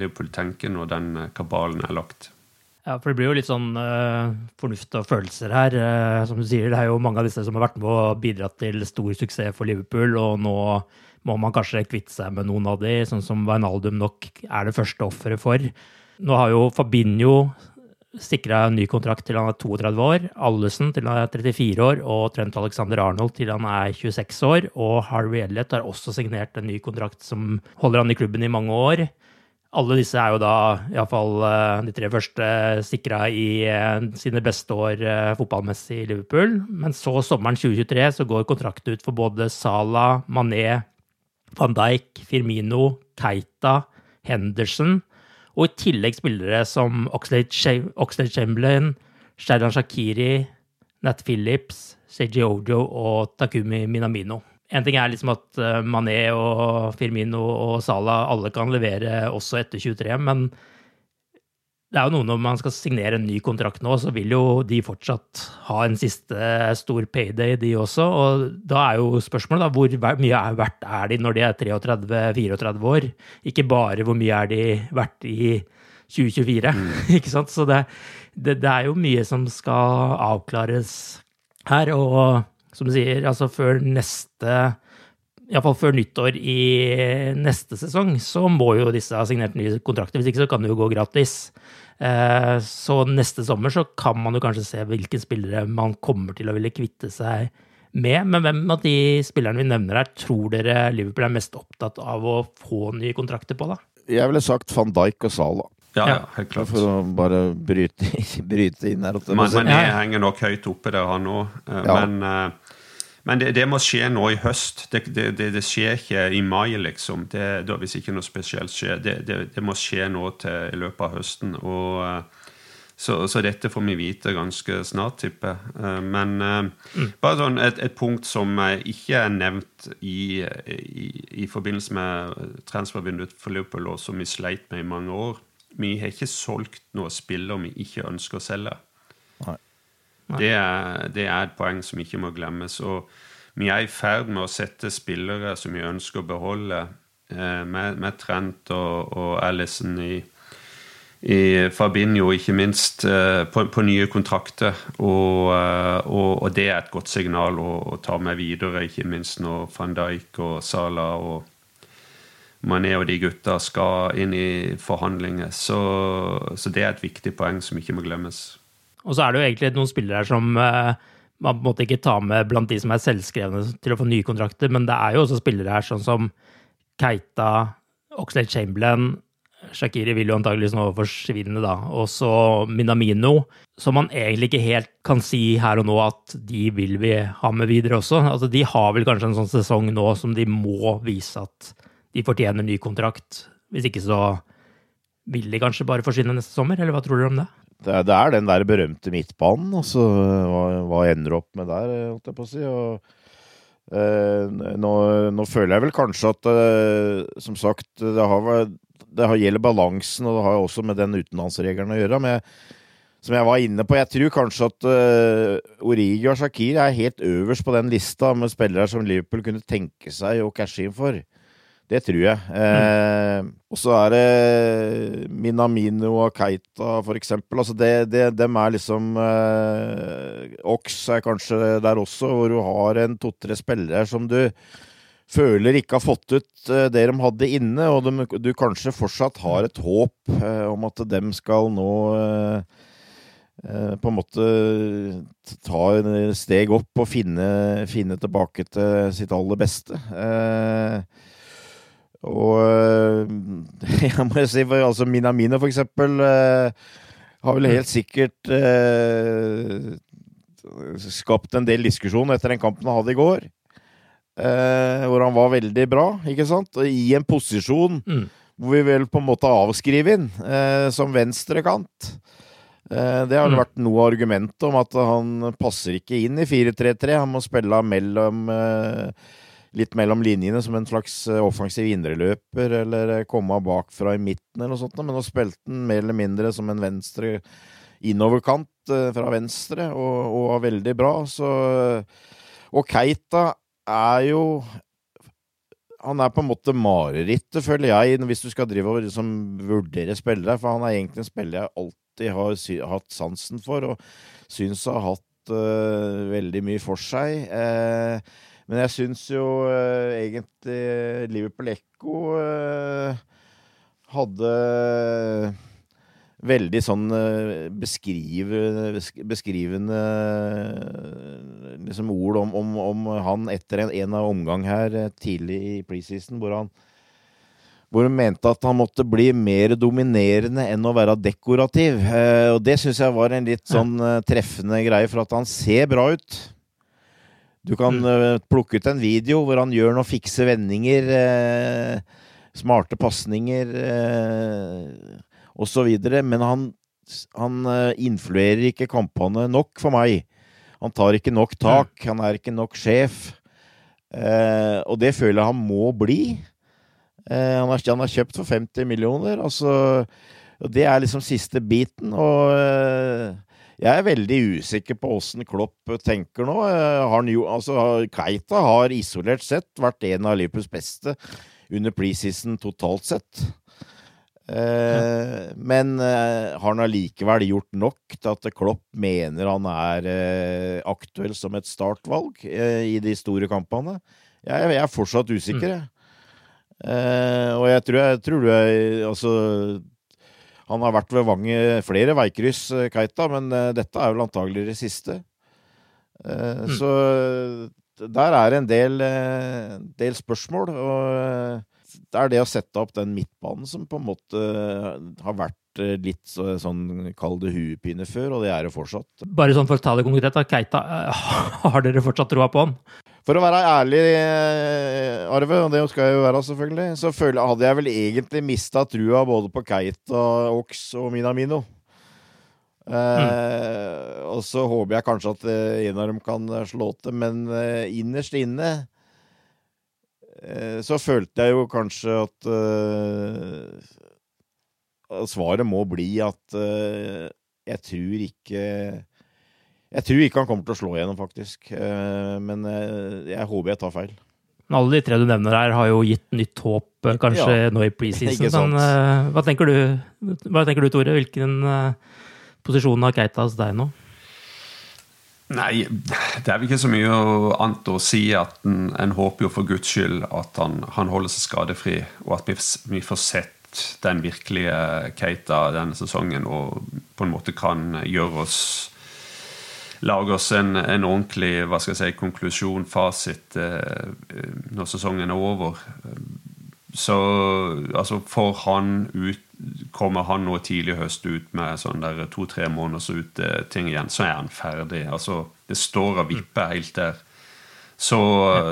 Liverpool tenker når den eh, kabalen er lagt. Ja, for det blir jo litt sånn uh, fornuft og følelser her. Uh, som du sier, det er jo mange av disse som har vært med og bidratt til stor suksess for Liverpool, og nå må man kanskje kvitte seg med noen av de, sånn som Wijnaldum nok er det første offeret for. Nå har jo Fabinho sikra ny kontrakt til han er 32 år, Allison til han er 34 år, og Trent Alexander Arnold til han er 26 år. Og Harvey Elliot har også signert en ny kontrakt som holder han i klubben i mange år. Alle disse er jo da iallfall de tre første sikra i sine beste år fotballmessig i Liverpool. Men så sommeren 2023 så går kontrakten ut for både Salah, Mané, van Dijk, Firmino, Keita, Henderson og i tillegg spillere som Oxlade Chamberlain, Sheridan Shakiri, Nat Phillips, Seiji Ojo og Takumi Minamino. En ting er liksom at Mané og Firmino og Salah alle kan levere også etter 23, men det er jo noe når man skal signere en ny kontrakt nå, så vil jo de fortsatt ha en siste stor payday, de også. Og da er jo spørsmålet da, hvor mye er verdt er de når de er 33-34 år? Ikke bare hvor mye er de verdt i 2024, mm. ikke sant? Så det, det, det er jo mye som skal avklares her. Og som du sier, altså før neste Iallfall før nyttår i neste sesong, så må jo disse ha signert nye kontrakter. Hvis ikke så kan det jo gå gratis. Så neste sommer så kan man jo kanskje se hvilke spillere man kommer til å ville kvitte seg med. Men hvem av de spillerne vi nevner her, tror dere Liverpool er mest opptatt av å få nye kontrakter på, da? Jeg ville sagt van Dijk og Salah. Ja, ja, helt klart. For å bare bryte, bryte inn her. Men, men jeg henger nok høyt oppe der, han òg. Ja. Men det, det, må skje nå i høst. Det, det, det skjer ikke i mai, liksom. Da, hvis ikke noe spesielt skjer. Det, må skje nå til, i løpet av høsten. Og uh, Så, så, dette får vi vite ganske snart, tipper jeg. Men mm. bare sånn et, et, punkt som ikke er nevnt i, i, i forbindelse med transfervinduet for Liverpool, og som vi sleit med i mange år. Vi har ikke solgt noen spiller vi ikke ønsker å selge. Nei. Det, er, det er et poeng som ikke må glemmes. Og vi er i ferd med å sette spillere som vi ønsker å beholde, eh, med, med, Trent og, og Alison i i Fabinho, ikke minst, eh, på, på nye kontrakter. Og, eh, og, og, det er et godt signal å, å, ta med videre, ikke minst når van Dijk og Salah og Mané og de gutta skal inn i forhandlinger. Så, så, det er et viktig poeng som ikke må glemmes. Og så er det jo egentlig noen spillere her som uh, man på en måte ikke tar med blant de som er selvskrevne til å få nye kontrakter, men det er jo også spillere her sånn som Keita, Oxlade Chamberlain Shakiri vil jo antakeligvis nå forsvinne, da. Og så Minamino, som man egentlig ikke helt kan si her og nå at de vil vi ha med videre også. Altså, de har vel kanskje en sånn sesong nå som de må vise at de fortjener ny kontrakt. Hvis ikke så vil de kanskje bare forsvinne neste sommer, eller hva tror dere om det? Det det er den der berømte midtbanen, altså. Hva, hva ender opp med der, holdt jeg på å si. og Uh, nå, nå, føler jeg vel kanskje at uh, som sagt, det har, det gjelder balansen, og det har også med den utenlandsregelen å gjøre. Men som jeg var inne på, jeg tror kanskje at uh, Origi og Shakir er helt øverst på den lista med spillere som Liverpool kunne tenke seg å cashe inn for. Det tror jeg. Eh, og så er det Minamino og Keita, for eksempel. Altså det, det, dem er liksom eh, Ox er kanskje der også, hvor du har en to-tre spillere som du føler ikke har fått ut uh, det de hadde inne, og de, du kanskje fortsatt har et håp uh, om at dem skal nå uh, på en måte ta en steg opp og finne, finne tilbake til sitt aller beste. Og jeg må si, altså Minamino for eksempel, har vel helt sikkert skapt en del diskusjon etter den kampen han hadde i går. Eh, hvor han var veldig bra, ikke sant? I en posisjon mm. hvor vi vel på en måte avskriver inn eh, som venstrekant. Eh, det har mm. vært noe argument om at han passer ikke inn i 4-3-3. Han må spille mellom eh, litt mellom linjene som en slags eh, offensiv indreløper, eller eh, komme bakfra i midten, eller noe sånt. Men nå spilte han mer eller mindre som en venstre innoverkant fra venstre, og, og var veldig bra. Så Og Keita er jo han er på en måte marerittet, føler jeg, hvis du skal drive og liksom vurdere spillere. For han er egentlig en spiller jeg alltid har hatt sansen for, og syns har hatt uh, veldig mye for seg. Uh, men jeg syns jo uh, egentlig Liverpool Echo hadde veldig sånn eh, beskrivende, beskrivende liksom ord om, om, om, han etter en, en av omgang her eh, tidlig i preseason, hvor han hvor hun mente at han måtte bli mer dominerende enn å være dekorativ. Eh, og det syns jeg var en litt sånn eh, treffende greie, for at han ser bra ut. Du kan mm. eh, plukke ut en video hvor han gjør noen fikse vendinger, eh, smarte pasninger osv. Men han, han eh, influerer ikke kampene nok for meg. Han tar ikke nok tak, han er ikke nok sjef. Eh, og det føler jeg han må bli. Eh, han, har, han, har, kjøpt for 50 millioner. Altså, det er liksom siste biten. Og eh, jeg er veldig usikker på åssen Klopp tenker nå. Eh, har jo, altså, Keita har isolert sett vært en av Liverpools beste under preseason totalt sett. Eh, men eh, har han allikevel gjort nok til at Klopp mener han er eh, aktuell som et startvalg eh, i de store kampene? Jeg, jeg er fortsatt usikker, jeg. Mm. og jeg tror, jeg tror du er Altså Han har vært ved vange, flere veikryss, Keita, men dette er vel antagelig det siste. Mm. Så der er en del, del spørsmål. og det er det å sette opp den midtbanen som på en måte har vært eh, litt så, sånn, kall det huepine før, og det er det fortsatt. Bare sånn for å ta det konkret, da. Keita, eh, har dere fortsatt troa på han? For å være ærlig, eh, Arve, og det skal jeg jo være selvfølgelig, så hadde jeg vel egentlig mista trua både på Keita, Ox og Minamino. Eh, og så håper jeg kanskje at eh, en av dem kan eh, slå til, men innerst inne eh, så følte jeg jo kanskje at eh, Svaret må bli at jeg tror ikke Jeg tror ikke han kommer til å slå igjennom, faktisk. Eh, men eh, jeg håper jeg tar feil. Men alle de tre du nevner her, har jo gitt nytt håp, eh, kanskje Ja, nå i preseason. Men, hva, tenker du, hva tenker du, Tore? Hvilken posisjon har Keita hos deg nå? Nei, det er vel ikke så mye annet å si at en, en håper jo for guds skyld at han, han holder seg skadefri, og at vi, vi får sett den virkelige Keita denne sesongen og på en måte kan gjøre oss Lage oss en, en ordentlig hva skal jeg si, konklusjon, fasit, eh, når sesongen er over. Så altså, får han ut Kommer han nå tidlig høst ut med sånn der to-tre måneders ute-ting igjen, så er han ferdig. Altså, det står og vipper helt der. Så,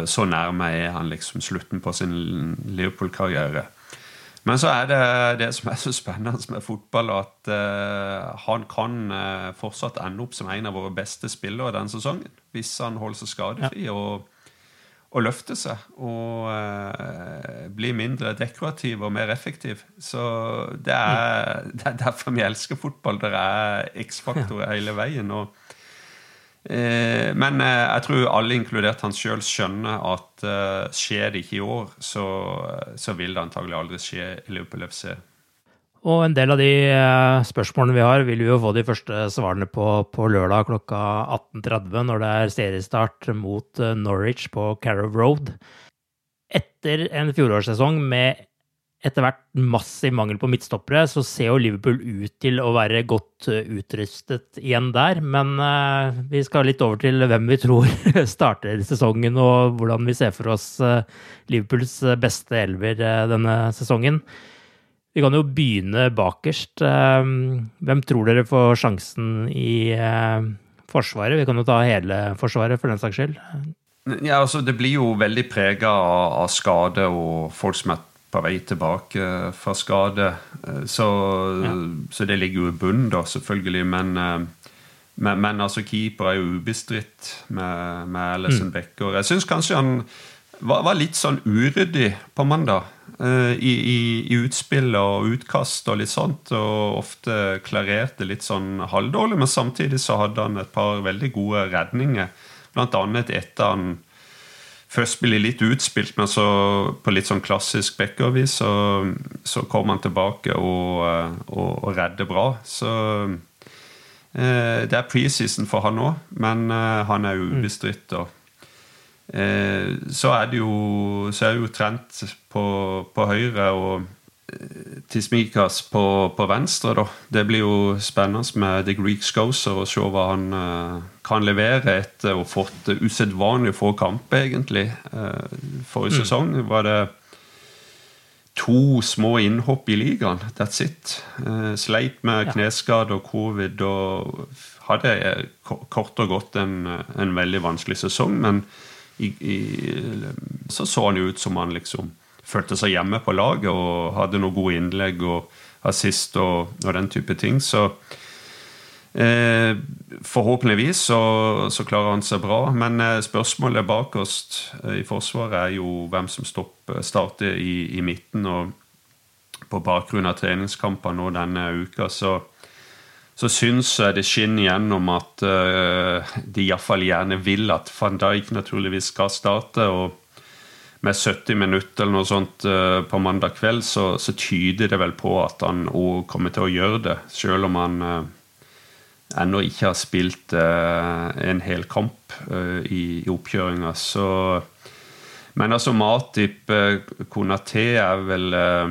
så nærme er han liksom slutten på sin Liverpool-karriere. Men så er det det som er så spennende med fotball, at eh, han kan eh, fortsatt ende opp som en av våre beste spillere denne sesongen. Hvis han holder seg skadefri og, og løfter seg. Og uh, blir mindre dekorativ og mer effektiv. Så det er, det er derfor vi elsker fotball. Det er X-faktorer hele veien. og Eh, men eh, jeg tror alle, inkludert han sjøl, skjønner at eh, skjer det ikke i år, så, så vil det antagelig aldri skje i Liverpool FC. Og en del av de eh, spørsmålene vi har, vil vi jo få de første svarene på på lørdag klokka 18.30, når det er seriestart mot eh, Norwich på Carrow Road. Etter en fjorårssesong med etter hvert massiv mangel på midtstoppere, så ser jo Liverpool ut til å være godt eh, utrustet igjen der. Men uh, vi skal litt over til hvem vi tror starter sesongen, og hvordan vi ser for oss uh, Liverpools beste elver uh, denne sesongen. Vi kan jo begynne bakerst. Hvem tror dere får sjansen i Forsvaret? Vi kan jo ta hele Forsvaret, for den saks skyld. Ja, altså Det blir jo veldig prega av, av skade og folk som er på vei tilbake fra skade. Så, Så, så det ligger jo i bunnen, da, selvfølgelig. Men, eh, men, men altså, keeper er jo ubestridt med, med Alison Mm. Becker. Jeg syns kanskje han var, var litt sånn uryddig på mandag. eh, I, i, I utspill og utkast og litt sånt. Og ofte klarerte litt sånn halvdårlig, men samtidig så hadde han et par veldig gode redninger. Blant annet etter han først blir litt utspilt, men så på litt sånn klassisk Becker-vis, så, så kommer han tilbake og, eh, og, og redder bra. Så eh, det er preseason for han òg, men eh, han er jo ubestridt. og Eh, så er det jo, så er det jo Trent på, på høyre og eh, Tismikas på, på venstre. da. Det blir jo spennende med The Greek Scouser og se hva han eh, kan levere etter å ha fått usedvanlig få kamper, egentlig. Eh, forrige Mm. sesong var det to små innhopp i ligaen. That's it. Eh, sleit med kneskade og covid og hadde eh, kort og godt en, en veldig vanskelig sesong. Men i, i, så så han jo ut som han liksom følte seg hjemme på laget og hadde noen gode innlegg og assist og, og den type ting. Så eh, forhåpentligvis så, så klarer han seg bra. Men eh, spørsmålet bakerst oss i Forsvaret er jo hvem som stopper, starter i, i midten. Og på bakgrunn av treningskamper nå denne uka, så så syns jeg det skinner gjennom at uh, de iallfall gjerne vil at van Dijk naturligvis skal starte. og med 70 minutter eller noe sånt uh, på mandag kveld, så, så tyder det vel på at han òg kommer til å gjøre det. Selv om han uh, ennå ikke har spilt eh, en hel kamp eh, i, i oppkjøringa. Så Men altså, Matip, uh, Konaté er vel eh,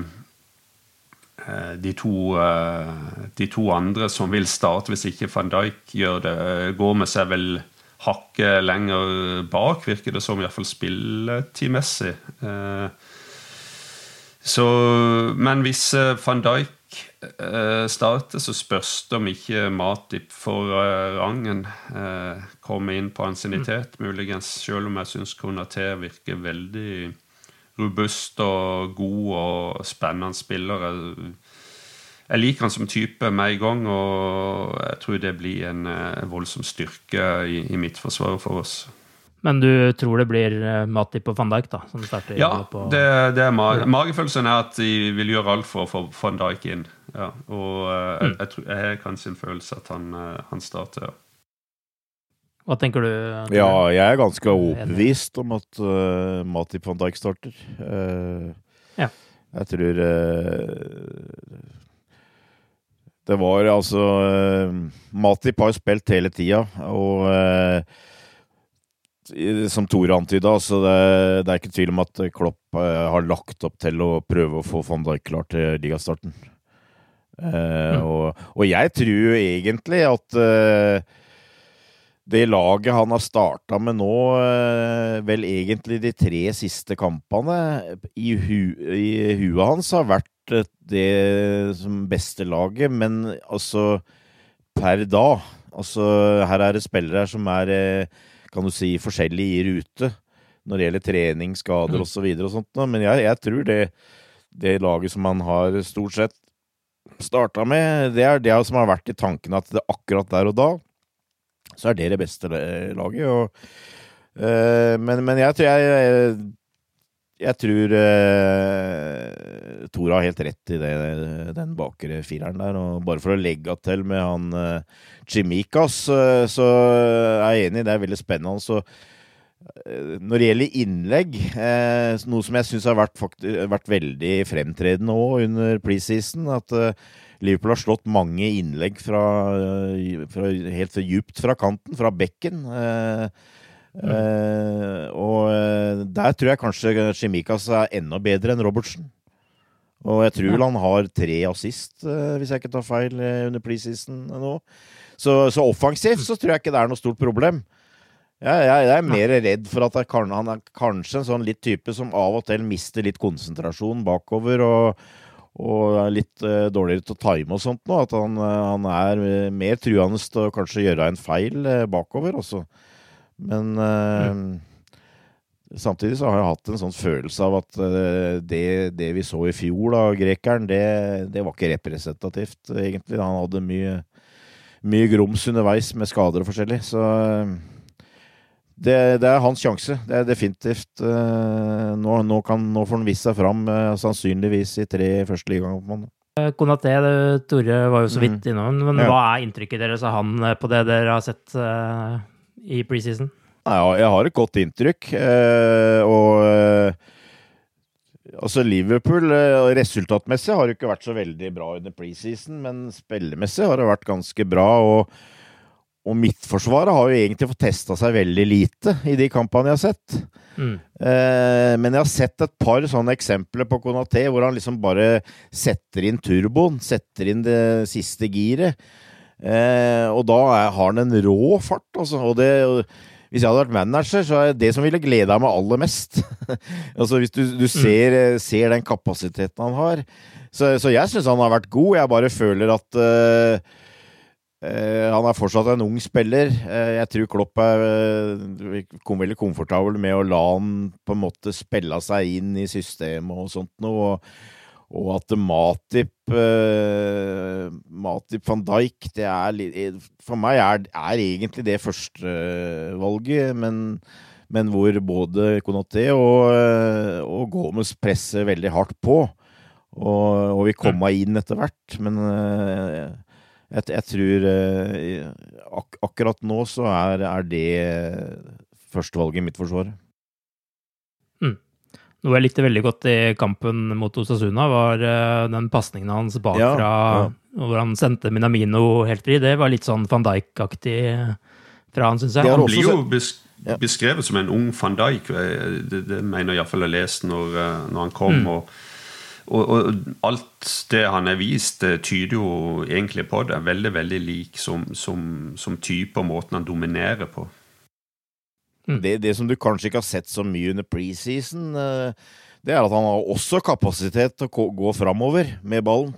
eh, de to, eh, de to andre som vil starte hvis ikke van Dijk gjør det. Eh, Gomez er vel hakket lenger bak, virker det som, iallfall spilletidmessig. Eh, Så, men hvis eh, van Dijk eh, starter, så spørs det om ikke Matip for eh, rangen. Eh, komme inn på ansiennitet, muligens. Selv om jeg syns Konaté virker veldig robust og god og spennende spiller. Jeg, jeg liker han som type med en gang, og jeg tror det blir en voldsom styrke i, i midtforsvaret for oss. Men du tror det blir Matip og van Dijk, da? Som starter ja, på det, det er ma magefølelsen er at de vil gjøre alt for å få van Dijk inn. Ja, og uh, mm. jeg, jeg, tror, jeg har kanskje en følelse at han, uh, han starter. Hva tenker du? Ja, jeg er ganske overbevist om at uh, Matip van Dijk starter. ja. Jeg tror det var altså Matip har jo spilt hele tida, og som Tore antyda, så det, det, er ikke tvil om at Klopp har lagt opp til å prøve å få van Dijk klar til ligastarten. Uh, og, og, jeg tror egentlig at uh, det laget han har starta med nå, vel egentlig de tre siste kampene, i, hu, i huet hans har vært det som beste laget, men altså per da Altså, her er det spillere som er, kan du si, forskjellig i rute når det gjelder trening, skader mm. osv. og, så og sånt. Men jeg, jeg tror det, det laget som man har stort sett starta med, det er det som har vært i tanken at det akkurat der og da, så er det det beste laget. Og, uh, men, men, jeg tror jeg jeg tror uh, Tor har helt rett i det, den bakre fireren der. Og bare for å legge til med han uh, Chimikas, uh, så er jeg enig, det er veldig spennende. Så når det gjelder innlegg, eh, noe som jeg syns har vært, vært, veldig fremtredende òg under preseason, at eh, Liverpool har slått mange innlegg fra, fra, helt djupt fra kanten, fra bekken. Eh, mm. og der tror jeg kanskje Chemikas er enda bedre enn Robertsen. Og jeg tror han har tre assist, hvis jeg ikke tar feil, under preseason nå. Så, så offensivt så tror jeg ikke det er noe stort problem. Jeg, jeg, jeg, er mer redd for at kan, han er kanskje en sånn litt type som av og til mister litt konsentrasjon bakover og, og er litt uh, dårligere til å time og sånt nå. At han, uh, han er mer truende til å kanskje gjøre en feil uh, bakover også. Men mm. samtidig så har jeg hatt en sånn følelse av at det, det, vi så i fjor, av grekeren, det, det, var ikke representativt, egentlig. Han hadde mye, mye grums underveis med skader og forskjellig. Så det, det, er hans sjanse. Det er definitivt uh, nå, nå, kan, nå, får han vist seg fram, uh, sannsynligvis i tre første ligakampene. Eh, Konaté, Tore var jo så vidt mm. innom, men ja. hva er inntrykket deres av han på det dere har sett uh, i preseason? Ja, jeg har et godt inntrykk, og Altså Liverpool resultatmessig har jo ikke vært så veldig bra under preseason, men spillemessig har det vært ganske bra. og og Midtforsvaret har jo egentlig fått testa seg veldig lite i de kampene jeg har sett. Mm. Eh, men jeg har sett et par sånne eksempler på Konaté hvor han liksom bare setter inn turboen. Setter inn det siste giret. Eh, og da er, har han en rå fart, altså. Og det hvis jeg hadde vært manager, så er det som ville gleda meg aller mest. altså Hvis du, du mm. ser, mm. ser, den kapasiteten han har. Så, så jeg syns han har vært god. Jeg bare føler at eh, eh, han er fortsatt en ung spiller. Uh, jeg tror Klopp er uh, kom veldig komfortabel med å la han på en måte spille seg inn i systemet og sånt noe. Og, og at Matip Matip van Dijk det er, For meg er, er egentlig det førstevalget, men, men hvor både Konaté og, og Gomez presser veldig hardt på. Og, og vi kommer inn etter hvert, men jeg, jeg tror uh, ak akkurat nå så er, er det førstevalget i mitt forsvar. Noe jeg likte veldig godt i kampen mot Osasuna, var uh, den pasningen hans bakfra, ja, ja. hvor han sendte Minamino helt fri. Det var litt sånn van Dijk-aktig fra han, syns jeg. Han blir jo besk beskrevet som en ung van Dijk, det, det mener jeg iallfall jeg leste når, eh, når han kom. Mm. og og, og, alt det han er vist, tyder jo egentlig på det. Veldig veldig lik som, som, som type og måten han dominerer på. Mm. Det, det, som du kanskje ikke har sett så mye under preseason, eh, det er at han har også kapasitet til å gå framover med ballen.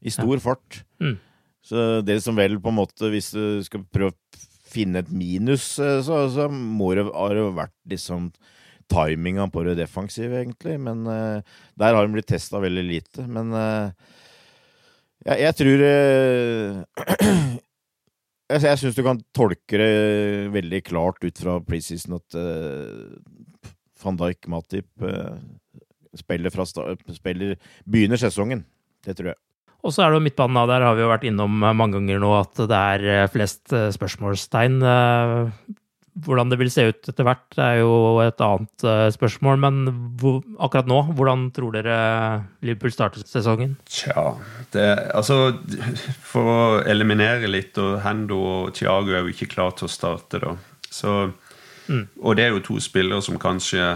I stor ja. fart. Mm. Så det som vel på en måte, hvis du skal prøve å finne et minus, eh, så, så må det ha vært liksom timinga på det defensive, egentlig. Men uh, der har han blitt testa veldig lite. Men uh, Jeg, jeg tror eh, Jeg, jeg syns du kan tolke det veldig klart ut fra preseason at uh, van Dijk Matip uh, spiller fra spiller, begynner sesongen. Det tror jeg. Og så er det jo midtbanen, da. Der har vi jo vært innom mange ganger nå at det er flest spørsmålstegn hvordan det vil se ut etter hvert, er jo et annet uh, spørsmål. Men hvor, akkurat nå, hvordan tror dere Liverpool starter sesongen? Tja, det, altså For å eliminere litt, og Hendo og Thiago er jo ikke klar til å starte, da. Så, mm. Og det er jo to spillere som kanskje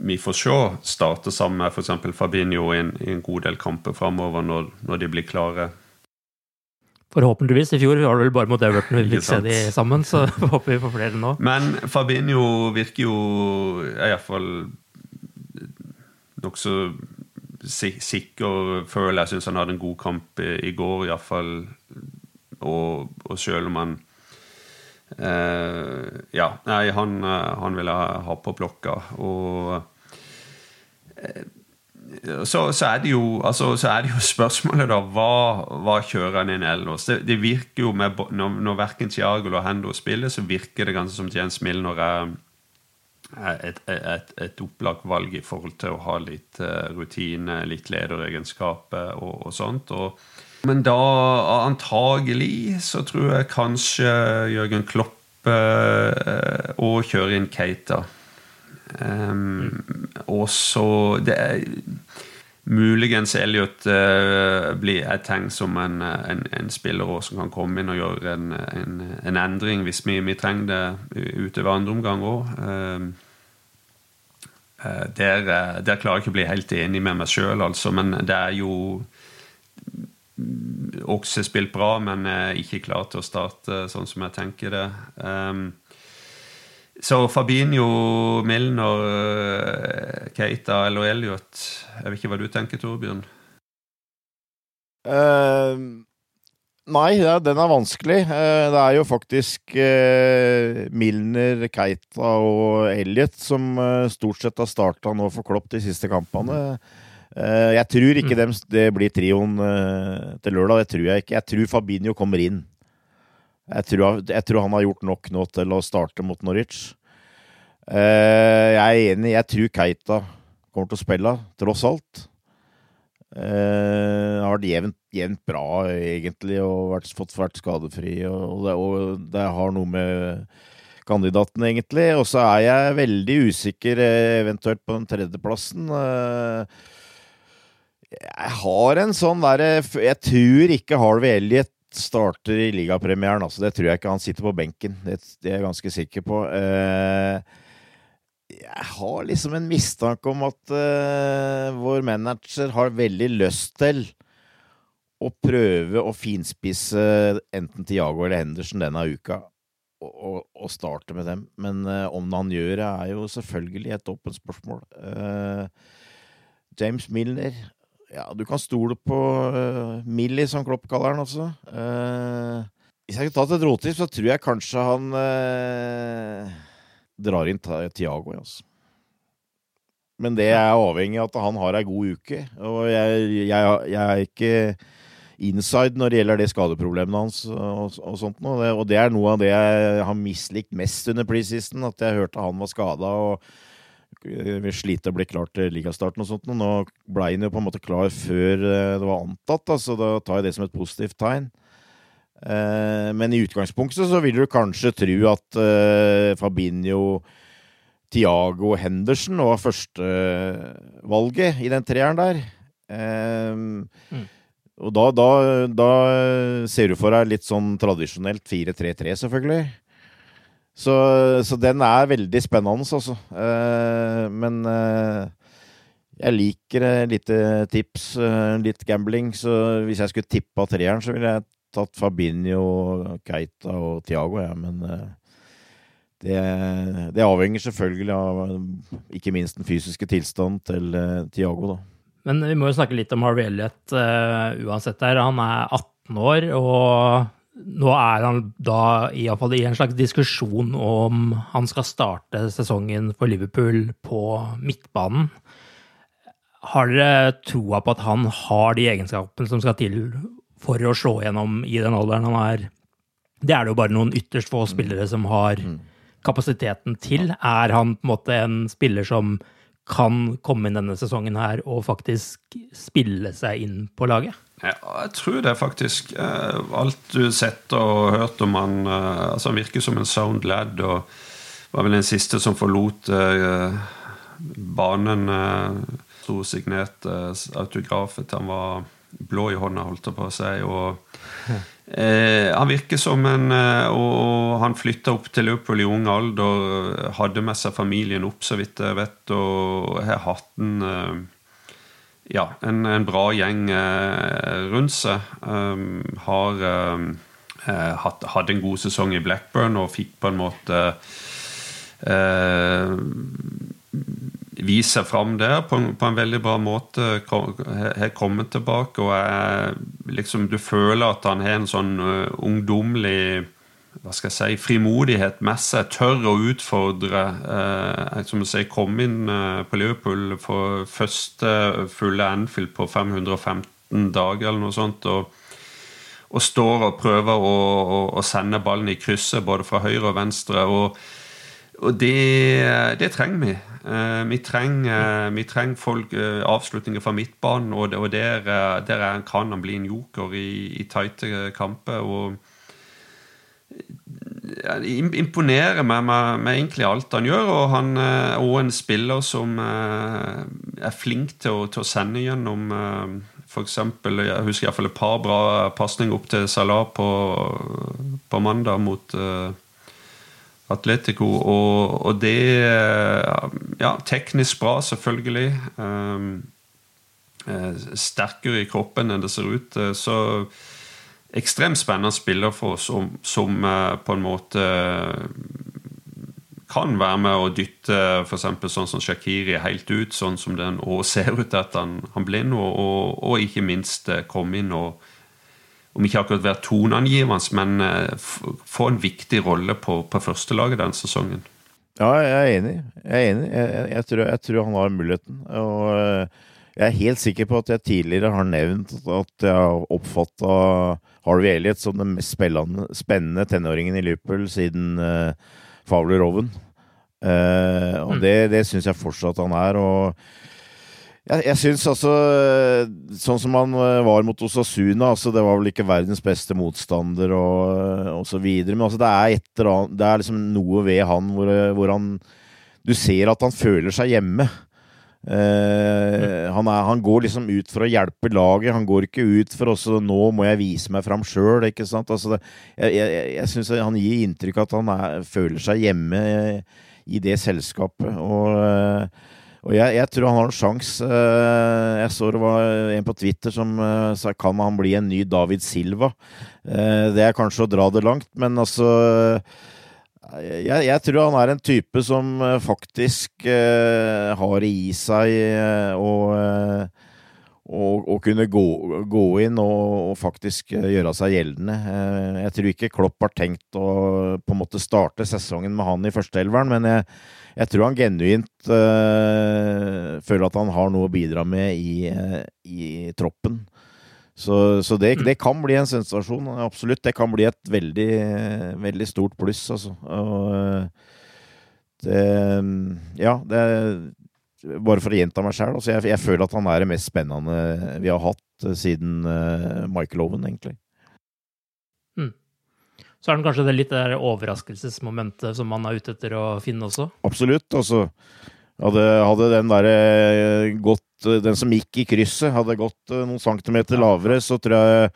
vi får se starte sammen med f.eks. Fabinho i en, i en, god del kamper framover når, når de blir klare. Forhåpentligvis. I fjor var det vel bare mot Everton vi fikk se de sammen, så håper vi får flere nå. Men Fabinho virker jo iallfall nokså sikker, føler jeg. Syns han hadde en god kamp i, i går, iallfall. Og, og selv om han eh, Ja, nei, han, han ville ha på blokka. Og eh, så, så, er det jo, altså, så er det jo spørsmålet, da. Hva, hva kjører han inn ellers? Det, det, virker jo med, Når, når verken Thiago eller Hendo spiller, så virker det ganske som Jens Milner er et, et, et opplagt valg i forhold til å ha litt uh, rutine, litt lederegenskaper og, og sånt. Og, men da antagelig så tror jeg kanskje Jørgen Klopp uh, og kjører inn Keita. Um, og så det er, Muligens Elliot uh, blir er tenkt som en, en, en spiller som kan komme inn og gjøre en, en endring hvis vi, vi, trenger det utover andre omgang òg. Uh, der, der, klarer jeg ikke å bli helt enig med meg sjøl, altså, men det er jo også spilt bra, men ikke klar til å starte sånn som jeg tenker det. Um, så Fabinho, Milner, eh, Keita eller Elliot Jeg vet ikke hva du tenker, Torbjørn? Uh, nei, ja, den er vanskelig. Uh, det er jo faktisk uh, Milner, Keita og Elliot som stort sett har starta nå for Klopp de siste kampene. jeg tror ikke mm. dem, det blir trioen til lørdag. Det tror jeg ikke. Jeg tror Fabinho kommer inn. Jeg tror, jeg tror, han har gjort nok nå til å starte mot Norwich. Uh, jeg er enig. Jeg tror Keita kommer til å spille, tross alt. Uh, har vært jevnt, jevnt, bra, egentlig, og vært, fått vært skadefri. Og det, og det, har noe med kandidaten, egentlig. Og så er jeg veldig usikker, eh, eventuelt på den tredjeplassen. Uh, jeg har en sånn derre Jeg tror ikke Harvey Elliot starter i ligapremieren. Altså, det tror jeg ikke. Han sitter på benken. Det, det er jeg ganske sikker på. Uh, jeg har liksom en mistanke om at uh, vår manager har veldig lyst til å prøve å finspisse enten Tiago eller Henderson denne uka, og, og, starte med dem. Men uh, om han gjør det, er jo selvfølgelig et åpent spørsmål. James Milner Ja, du kan stole på uh, Millie, som Klopp kaller han, altså. hvis jeg skulle tatt et råtips, så tror jeg kanskje han drar inn Tiago, altså. Men det er avhengig av at han har ei god uke. Og jeg, jeg, jeg, er ikke inside når det gjelder det skadeproblemet hans og, og sånt noe. Og det er noe av det jeg har mislikt mest under preseason, at jeg hørte han var skada og vi sliter å bli klar til ligastarten og sånt. Og nå ble han jo på en måte klar før eh, det var antatt, så da tar jeg det som et positivt tegn. Eh, men i utgangspunktet så vil du kanskje tro at uh, Fabinho, Tiago og Henderson var førstevalget i den treeren der. Mm. Og da, da, da, ser du for deg litt sånn tradisjonelt 4-3-3, selvfølgelig. Så, så, den er veldig spennende, altså. Uh, men uh, jeg liker litt tips, litt gambling. Så hvis jeg skulle tippa treeren, så ville jeg tatt Fabinho, Keita og Tiago, ja, men eh, det, det, avhenger selvfølgelig av ikke minst den fysiske tilstanden til Tiago, da. Men vi må jo snakke litt om Harvey Elliot uansett her. Han er 18 år, og nå er han da iallfall i en slags diskusjon om han skal starte sesongen for Liverpool på midtbanen. Har dere troa på at han har de egenskapene som skal til for å slå gjennom i den alderen han er? Det er det jo bare noen ytterst få spillere som har kapasiteten til. Er han på en måte en spiller som kan komme inn denne sesongen her og faktisk spille seg inn på laget? Ja, jeg tror det, faktisk. Eh, alt du har sett og hørt om han eh, altså Han virker som en sound lad, og var vel den siste som forlot eh, banen. Sto signert autografet. Han var blå i hånda, holdt jeg på å si. og Eh, han virker som en eh, Og han flytta opp til Liverpool i ung alder. Hadde med seg familien opp, så vidt jeg vet, og har hatt en ja, en, en, bra gjeng eh, rundt seg. Um, har eh, hatt, hadde en god sesong i Blackburn og fikk på en måte eh, vist seg fram der på på en, veldig bra måte. Har kommet tilbake og er liksom Du føler at han har en sånn uh, ungdommelig hva skal jeg si, frimodighet med seg. Tør å utfordre. Eh, som du sier, kom inn uh, på Liverpool for første fulle Anfield på 515 dager eller noe sånt. og og står og prøver å, å, å sende ballen i krysset både fra høyre og venstre. og og det, det, trenger vi. Uh, vi, trenger, vi trenger folk, uh, avslutninger fra midtbanen, og, og der, der, kan han bli en joker i, i tighte kamper. og imponerer meg med, med, egentlig alt han gjør. Og han er også en spiller som er flink til å, til å sende gjennom f.eks. Jeg husker iallfall et par bra pasninger opp til Salah på, på mandag mot Atletico. Og, og det Ja, teknisk bra, selvfølgelig. Um, sterkere i kroppen enn det ser ut. Eh, så ekstremt spennende spiller for oss som, som uh, på en måte kan være med å dytte f.eks. sånn som Shakiri helt ut, sånn som den og ser ut til at han, han blir nå, og, og, ikke minst komme inn og om ikke akkurat være toneangivende, men eh, få en viktig rolle på, på førstelaget den sesongen. Ja, jeg er enig. Jeg, er enig. Jeg, jeg, tror, jeg, tror, han har muligheten. Og eh, jeg er helt sikker på at jeg tidligere har nevnt at jeg har oppfatta Harvey Elliot som den mest spennende, tenåringen i Liverpool siden uh, Fowler Oven. Uh, og mm. det, det syns jeg fortsatt han er. og jeg, jeg syns altså Sånn som han var mot Osasuna, altså det var vel ikke verdens beste motstander og, og så videre, men altså det er et annet Det er liksom noe ved han hvor, hvor han Du ser at han føler seg hjemme. Eh, han, er, han, går liksom ut for å hjelpe laget, han går ikke ut for også Nå må jeg vise meg fram sjøl. Altså det, jeg jeg, jeg syns han gir inntrykk av at han er, føler seg hjemme i det selskapet. og og jeg, jeg, tror han har en sjanse. Eh, jeg så det var en på Twitter som eh, sa kan han bli en ny David Silva. Eh, det er kanskje å dra det langt, men altså jeg, jeg tror han er en type som faktisk har det i seg å å, kunne gå, gå inn og, og, faktisk gjøre seg gjeldende. Jeg tror ikke Klopp har tenkt å på en måte starte sesongen med han i førsteelveren, men jeg, jeg tror han genuint uh, føler at han har noe å bidra med i, i troppen. Så, så det, det, kan bli en sensasjon. Absolutt. Det kan bli et veldig, veldig stort pluss, altså. Og eh, det Ja, det Bare for å gjenta meg sjøl. Altså jeg, jeg, føler at han er det mest spennende vi har hatt siden uh, Michael Owen, egentlig. Så er det kanskje det litt det overraskelsesmomentet som man er ute etter å finne også? Absolutt. Altså, hadde, hadde den derre eh, gått Den som gikk i krysset, hadde gått eh, noen centimeter lavere, så tror jeg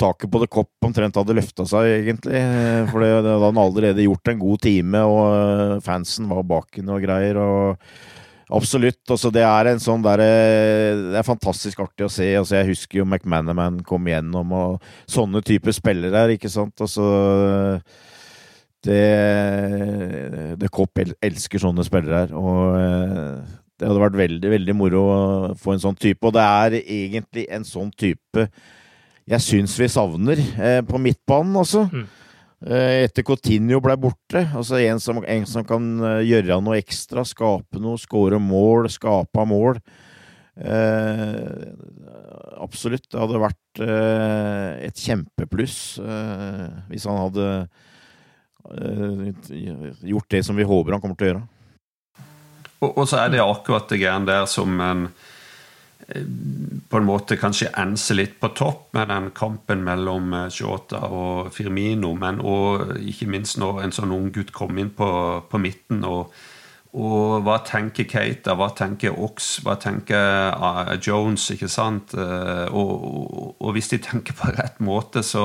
taket på det kopp omtrent hadde løfta seg, egentlig. Eh, for det, det hadde han allerede gjort en god time, og fansen var bak henne og greier. og Absolutt. Altså, det er en sånn der, Det er fantastisk artig å se. Altså, jeg husker jo McManaman kom gjennom, og sånne typer spillere her, ikke sant. Altså Det, det Kopp elsker sånne spillere her. Og eh, det hadde vært veldig, veldig moro å få en sånn type. Og det er egentlig en sånn type jeg syns vi savner eh, på midtbanen, altså. Mm. Eh, etter Coutinho ble borte. Altså en som, en som kan gjøre noe ekstra, skape noe, skåre mål, skape mål. Eh, absolutt. Det hadde vært et kjempepluss eh, hvis han hadde gjort det som vi håper han kommer til å gjøre. Og, og så er det akkurat det greiene der som en eh, på en måte kanskje enser litt på topp med den kampen mellom Shota og Firmino, men og ikke minst når en sånn ung gutt kom inn på, på midten. og og hva tenker Keita, hva tenker Ox, hva tenker uh, Jones? ikke sant? Uh, og, og, og, hvis de tenker på rett måte, så,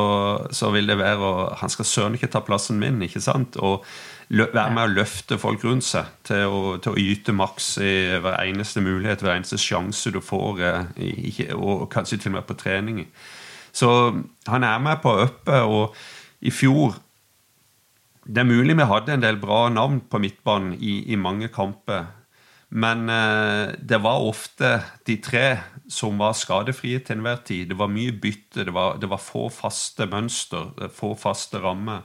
så vil det være å Han skal søren ikke ta plassen min, ikke sant? Og lø, være med å løfte folk rundt seg til å, til å yte maks i hver eneste mulighet, hver eneste sjanse du får, uh, ikke, og kanskje til og med på trening. Så han er med på å uppe, og i fjor det er mulig vi hadde en del bra navn på midtbanen i, i mange kamper. Men eh, det var ofte de tre som var skadefrie til enhver tid. Det var mye bytte, det var, det var få faste mønster, få faste rammer.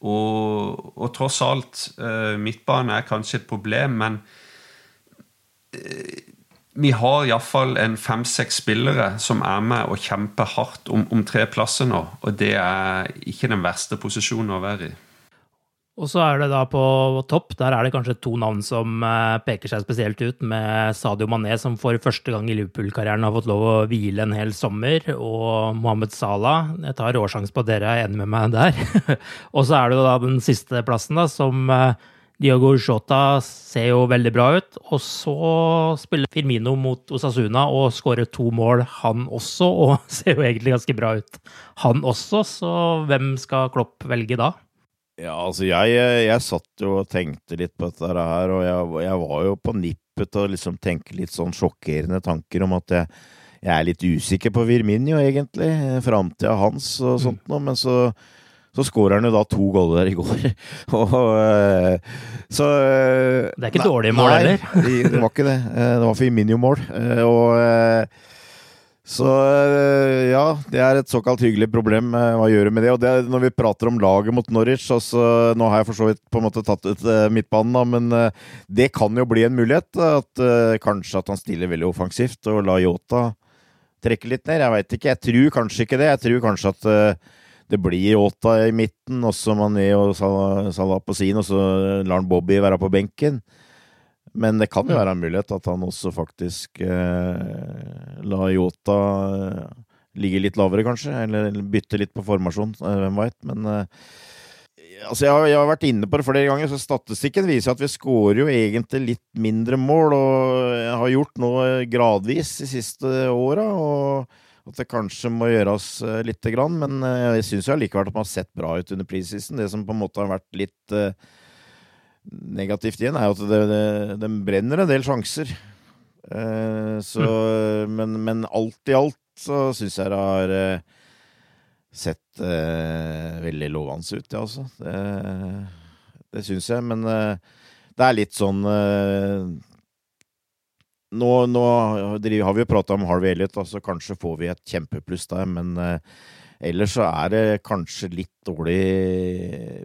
Og, og tross alt, eh, midtbanen er kanskje et problem, men eh, vi har iallfall en fem-seks spillere som er med og kjemper hardt om, om tre plasser nå. Og det er ikke den verste posisjonen å være i. Og så er det da på topp, der er det kanskje to navn som eh, peker seg spesielt ut, med Sadio Mané, som for første gang i Liverpool-karrieren har fått lov å hvile en hel sommer, og Mohammed Salah. Jeg tar råsjanse på at dere er enig med meg der. og så er det da den siste plassen, da, som Diago Diogo Jota ser jo veldig bra ut. Og så spiller Firmino mot Osasuna og skårer to mål, han også, og ser jo egentlig ganske bra ut, han også. Så hvem skal Klopp velge da? Ja, altså jeg, jeg satt jo og tenkte litt på dette her, og jeg, jeg var jo på nippet til å liksom tenke litt sånn sjokkerende tanker om at jeg, jeg er litt usikker på Virminio, egentlig. Framtida hans og mm. sånt noe. Men så, så skårer han jo da to goller i går. og, eh, så Det er ikke dårlige mål heller. Det var ikke det. Eh, det var Firminio-mål. Eh, og så eh, ja, det er et såkalt hyggelig problem. Eh, hva gjør du med det? Og det, når vi prater om laget mot Norwich altså, Nå har jeg for så vidt på en måte tatt ut uh, midtbanen, da, men det kan jo bli en mulighet. At Kanskje at han stiller veldig offensivt og lar Yota trekke litt ned. Jeg veit ikke. Jeg tror kanskje ikke det. Jeg tror kanskje at det blir Yota i midten, og Mané og Salah på sin, og så lar han Bobby være på benken. Men det kan jo være en mulighet at han også faktisk eh, lar Yota eh, ligge litt lavere, kanskje. Eller bytte litt på formasjon, eh, hvem veit. Men eh, altså jeg, har, jeg, har, vært inne på det flere ganger, så statistikken viser at vi skårer jo egentlig litt mindre mål. Og jeg har gjort noe gradvis de siste åra. Og at det kanskje må gjøres eh, lite grann. Men eh, jeg syns allikevel at man har sett bra ut under prisisen. Det som på en måte har vært litt negativt igjen, er jo at det, det, det brenner en del sjanser. Eh, så, mm. men, men, alt i alt så syns jeg det har eh, sett eh, veldig lovende ut, ja, altså. Det, det syns jeg, men eh, det er litt sånn eh, nå, nå, har vi jo prata om Harvey Elliot, altså kanskje får vi et kjempepluss der, men eh, ellers så er det kanskje litt dårlig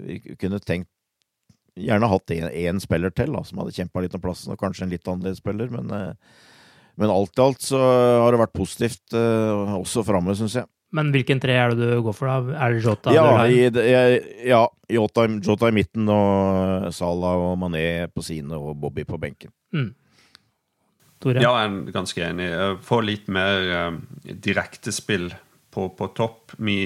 Vi kunne tenkt gjerne hatt én spiller til da, som hadde kjempa litt om plassen, og kanskje en litt annerledes spiller. Men, eh, men alt i alt så har det vært positivt uh, også framme, syns jeg. Men hvilken tre er det du går for, da? Er det Jota? Ja, i, ja Jota, Jota, i midten, og Salah og Mané på sine, og Bobby på benken. Mm. Ja, jeg er ganske enig. Få litt mer um, direktespill på, på topp. Vi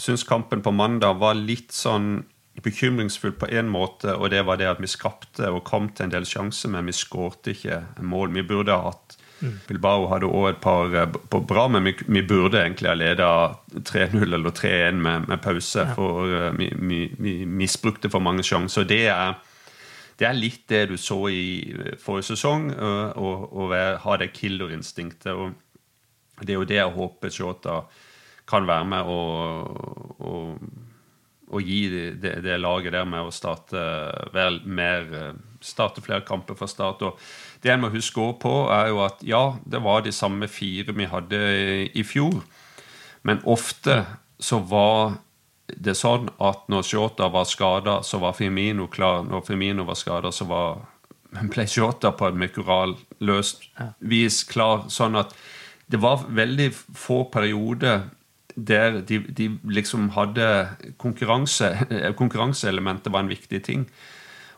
syns kampen på mandag var litt sånn bekymringsfullt på én måte, og det var det at vi skapte og kom til en del sjanser, men vi skårte ikke mål. Vi burde ha hatt mm. Bilbao hadde òg et par eh, på bra, men vi, vi burde egentlig ha leda 3-0 eller 3-1 med, med, pause. Ja. For uh, vi, vi, vi, misbrukte for mange sjanser. Det er, det er litt det du så i forrige sesong, å ha det killerinstinktet. og Det er jo det jeg håper Shota kan være med og å gi det, det, laget der med å starte, vel, mer, eh, starte flere kamper fra start. Og det en må huske på, er jo at ja, det var de samme fire vi hadde i fjor. Men ofte så var det sånn at når Shota var skada, så var Firmino klar. Når Firmino var skada, så var ble shota på et mirakuløst vis klar. Sånn at det var veldig få perioder der de, de liksom hadde konkurranse Konkurranseelementet var en viktig ting.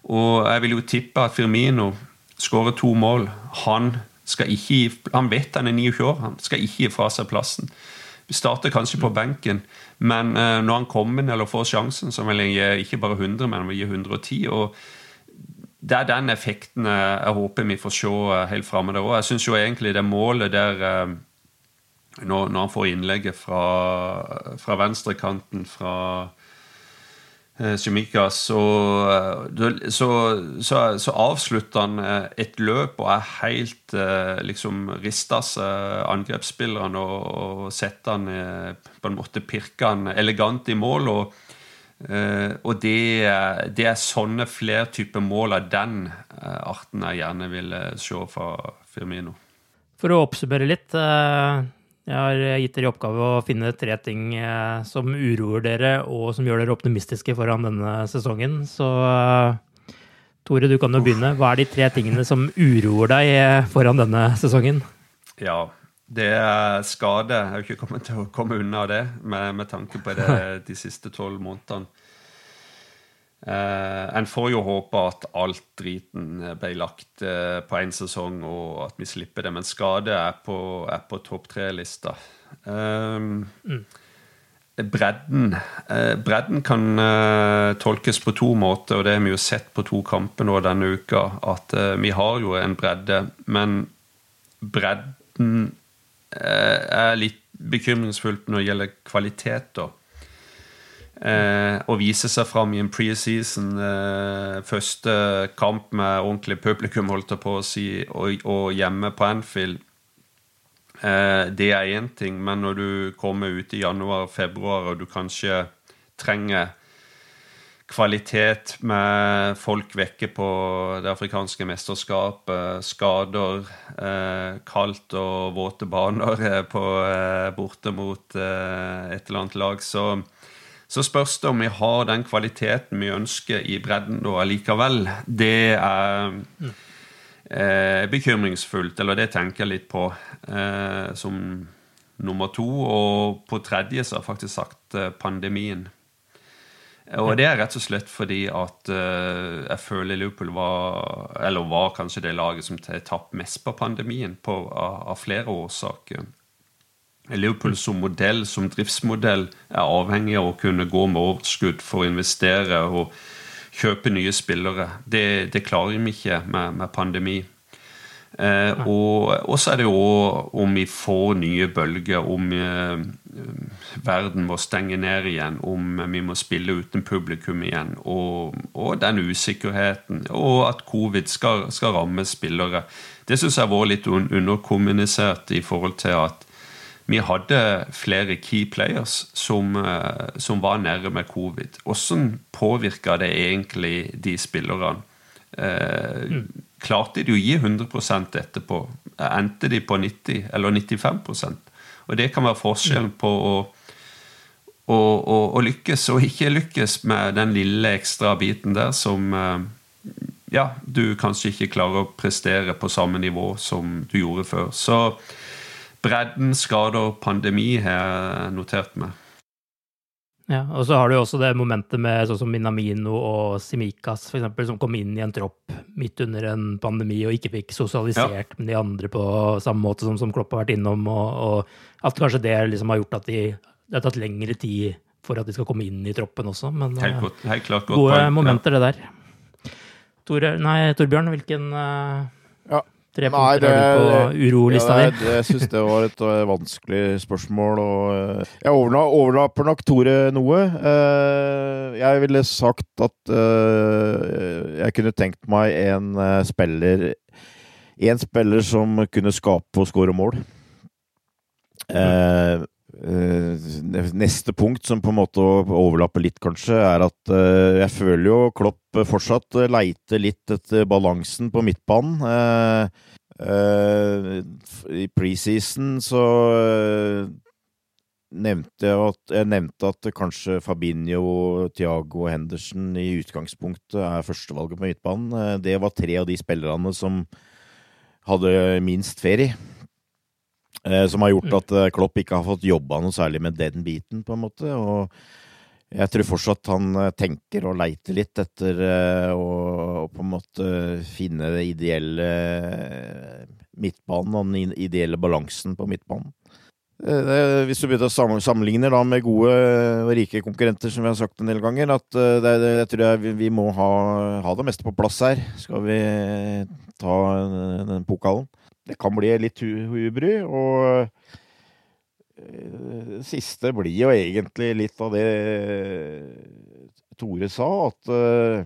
Og jeg vil jo tippe at Firmino skårer to mål. Han, gi, han vet han er 29 år, han skal ikke gi fra seg plassen. Starter kanskje på benken, men uh, når han kommer eller får sjansen, så vil jeg gi ikke bare 100, men han vil gi 110. og det er den effekten jeg håper vi får se helt framme der òg. Jeg syns jo egentlig det målet der når, når, han får innlegget fra, fra venstrekanten fra eh, så, eh, så, så, så, avslutter han eh, et løp og er helt eh, liksom rista seg angrepsspilleren og, og setter han på en måte pirker han elegant i mål. og og det, det, er sånne flere typer mål av den arten jeg gjerne vil se fra Firmino. For å oppsummere litt. Jeg har gitt dere i oppgave å finne tre ting eh, som uroer dere, og som gjør dere optimistiske foran denne sesongen. Så eh, Tore, du kan jo begynne. Hva er de tre tingene som uroer deg eh, foran denne sesongen? Ja, det er skade. Jeg har ikke kommet til å komme unna det med, med tanke på det de siste tolv månedene. Uh, en får jo håpe at alt driten ble lagt uh, på én sesong, og at vi slipper det. Men skade er på, er på topp tre-lista. Um, mm. Bredden uh, Bredden kan tolkes på to måter, og det har vi jo sett på to kamper nå denne uka. At vi har jo en bredde, men bredden er litt bekymringsfullt når det gjelder kvalitet. da Eh, og vise seg fram i en preseason. Eh, første kamp med ordentlig publikum, holdt jeg på å si, og, og hjemme på Anfield. Eh, det er én ting, men når du kommer ut i januar-februar og du kanskje trenger kvalitet med folk vekke på det afrikanske mesterskapet, skader, eh, kaldt og våte baner eh, på, eh, borte mot eh, et eller annet lag, så så spørs det om vi har den kvaliteten vi ønsker i bredden da allikevel. Det er eh, bekymringsfullt, eller det tenker jeg litt på eh, som nummer to. Og på tredje så har jeg faktisk sagt eh, pandemien. Og det er rett og slett fordi at uh, jeg føler Liverpool var, eller var kanskje det laget som tapte mest på pandemien på, av, av flere årsaker. Liverpool som modell, som driftsmodell, er avhengig av å kunne gå med overskudd for å investere og kjøpe nye spillere. Det, det klarer vi ikke med, med pandemi. Eh, og så er det jo om vi får nye bølger, om eh, verden må stenge ned igjen, om vi må spille uten publikum igjen, og, og den usikkerheten, og at covid skal, skal ramme spillere. Det syns jeg har vært litt underkommunisert i forhold til at vi hadde flere key players som, eh, som var nære med covid. Hvordan påvirka det egentlig de spillerne? Eh, mm. Klarte de å gi 100% etterpå? Endte de på 90 eller 95% Og det kan være forskjellen på å, å, å, å lykkes og ikke lykkes med den lille ekstra biten der som eh, ja, du kanskje ikke klarer å prestere på samme nivå som du gjorde før. Så bredden, skader, pandemi har jeg notert meg. Ja, og så har du jo også det momentet med sånn som Minamino og Simikas, for eksempel, som kom inn i en tropp midt under en pandemi og ikke fikk sosialisert ja. med de andre på samme måte som, som Klopp har vært innom, og, og at kanskje det liksom har gjort at de, det har tatt lengre tid for at de skal komme inn i troppen også. Men helt godt, helt klart, godt gode point, momenter, ja. det der. Tore, nei, Torbjørn, hvilken uh, ja. Tre Nei, det, på urolista ja, di. Jeg syns det var et uh, vanskelig spørsmål. Og, uh, jeg overlapper nok Tore noe. Uh, jeg ville sagt at jeg kunne tenkt meg en spiller En spiller som kunne skape og skåre mål. Uh, neste punkt, som på en måte overlapper litt, kanskje, er at uh, jeg føler jo Klopp fortsatt leiter litt etter balansen på midtbanen. Uh, I preseason så nevnte jeg at, jeg nevnte at kanskje Fabinho, Thiago og Henderson i utgangspunktet er førstevalget på midtbanen. Eh, Det var tre av de spillerne som hadde minst ferie. Eh, Som har gjort at eh, Klopp ikke har fått jobba noe særlig med den biten, på en måte. Og jeg tror fortsatt han eh, tenker og leiter litt etter å å på en måte finne det ideelle midtbanen og den ideelle balansen på midtbanen. Eh, Hvis du begynner å sammenligne da med gode og rike konkurrenter, som vi har sagt en del ganger, at det, det, jeg tror jeg, vi- vi må ha, ha det meste på plass her. Skal vi ta den pokalen. Det kan bli litt hubry, og eh, det siste blir jo egentlig litt av det Tore sa, at eh,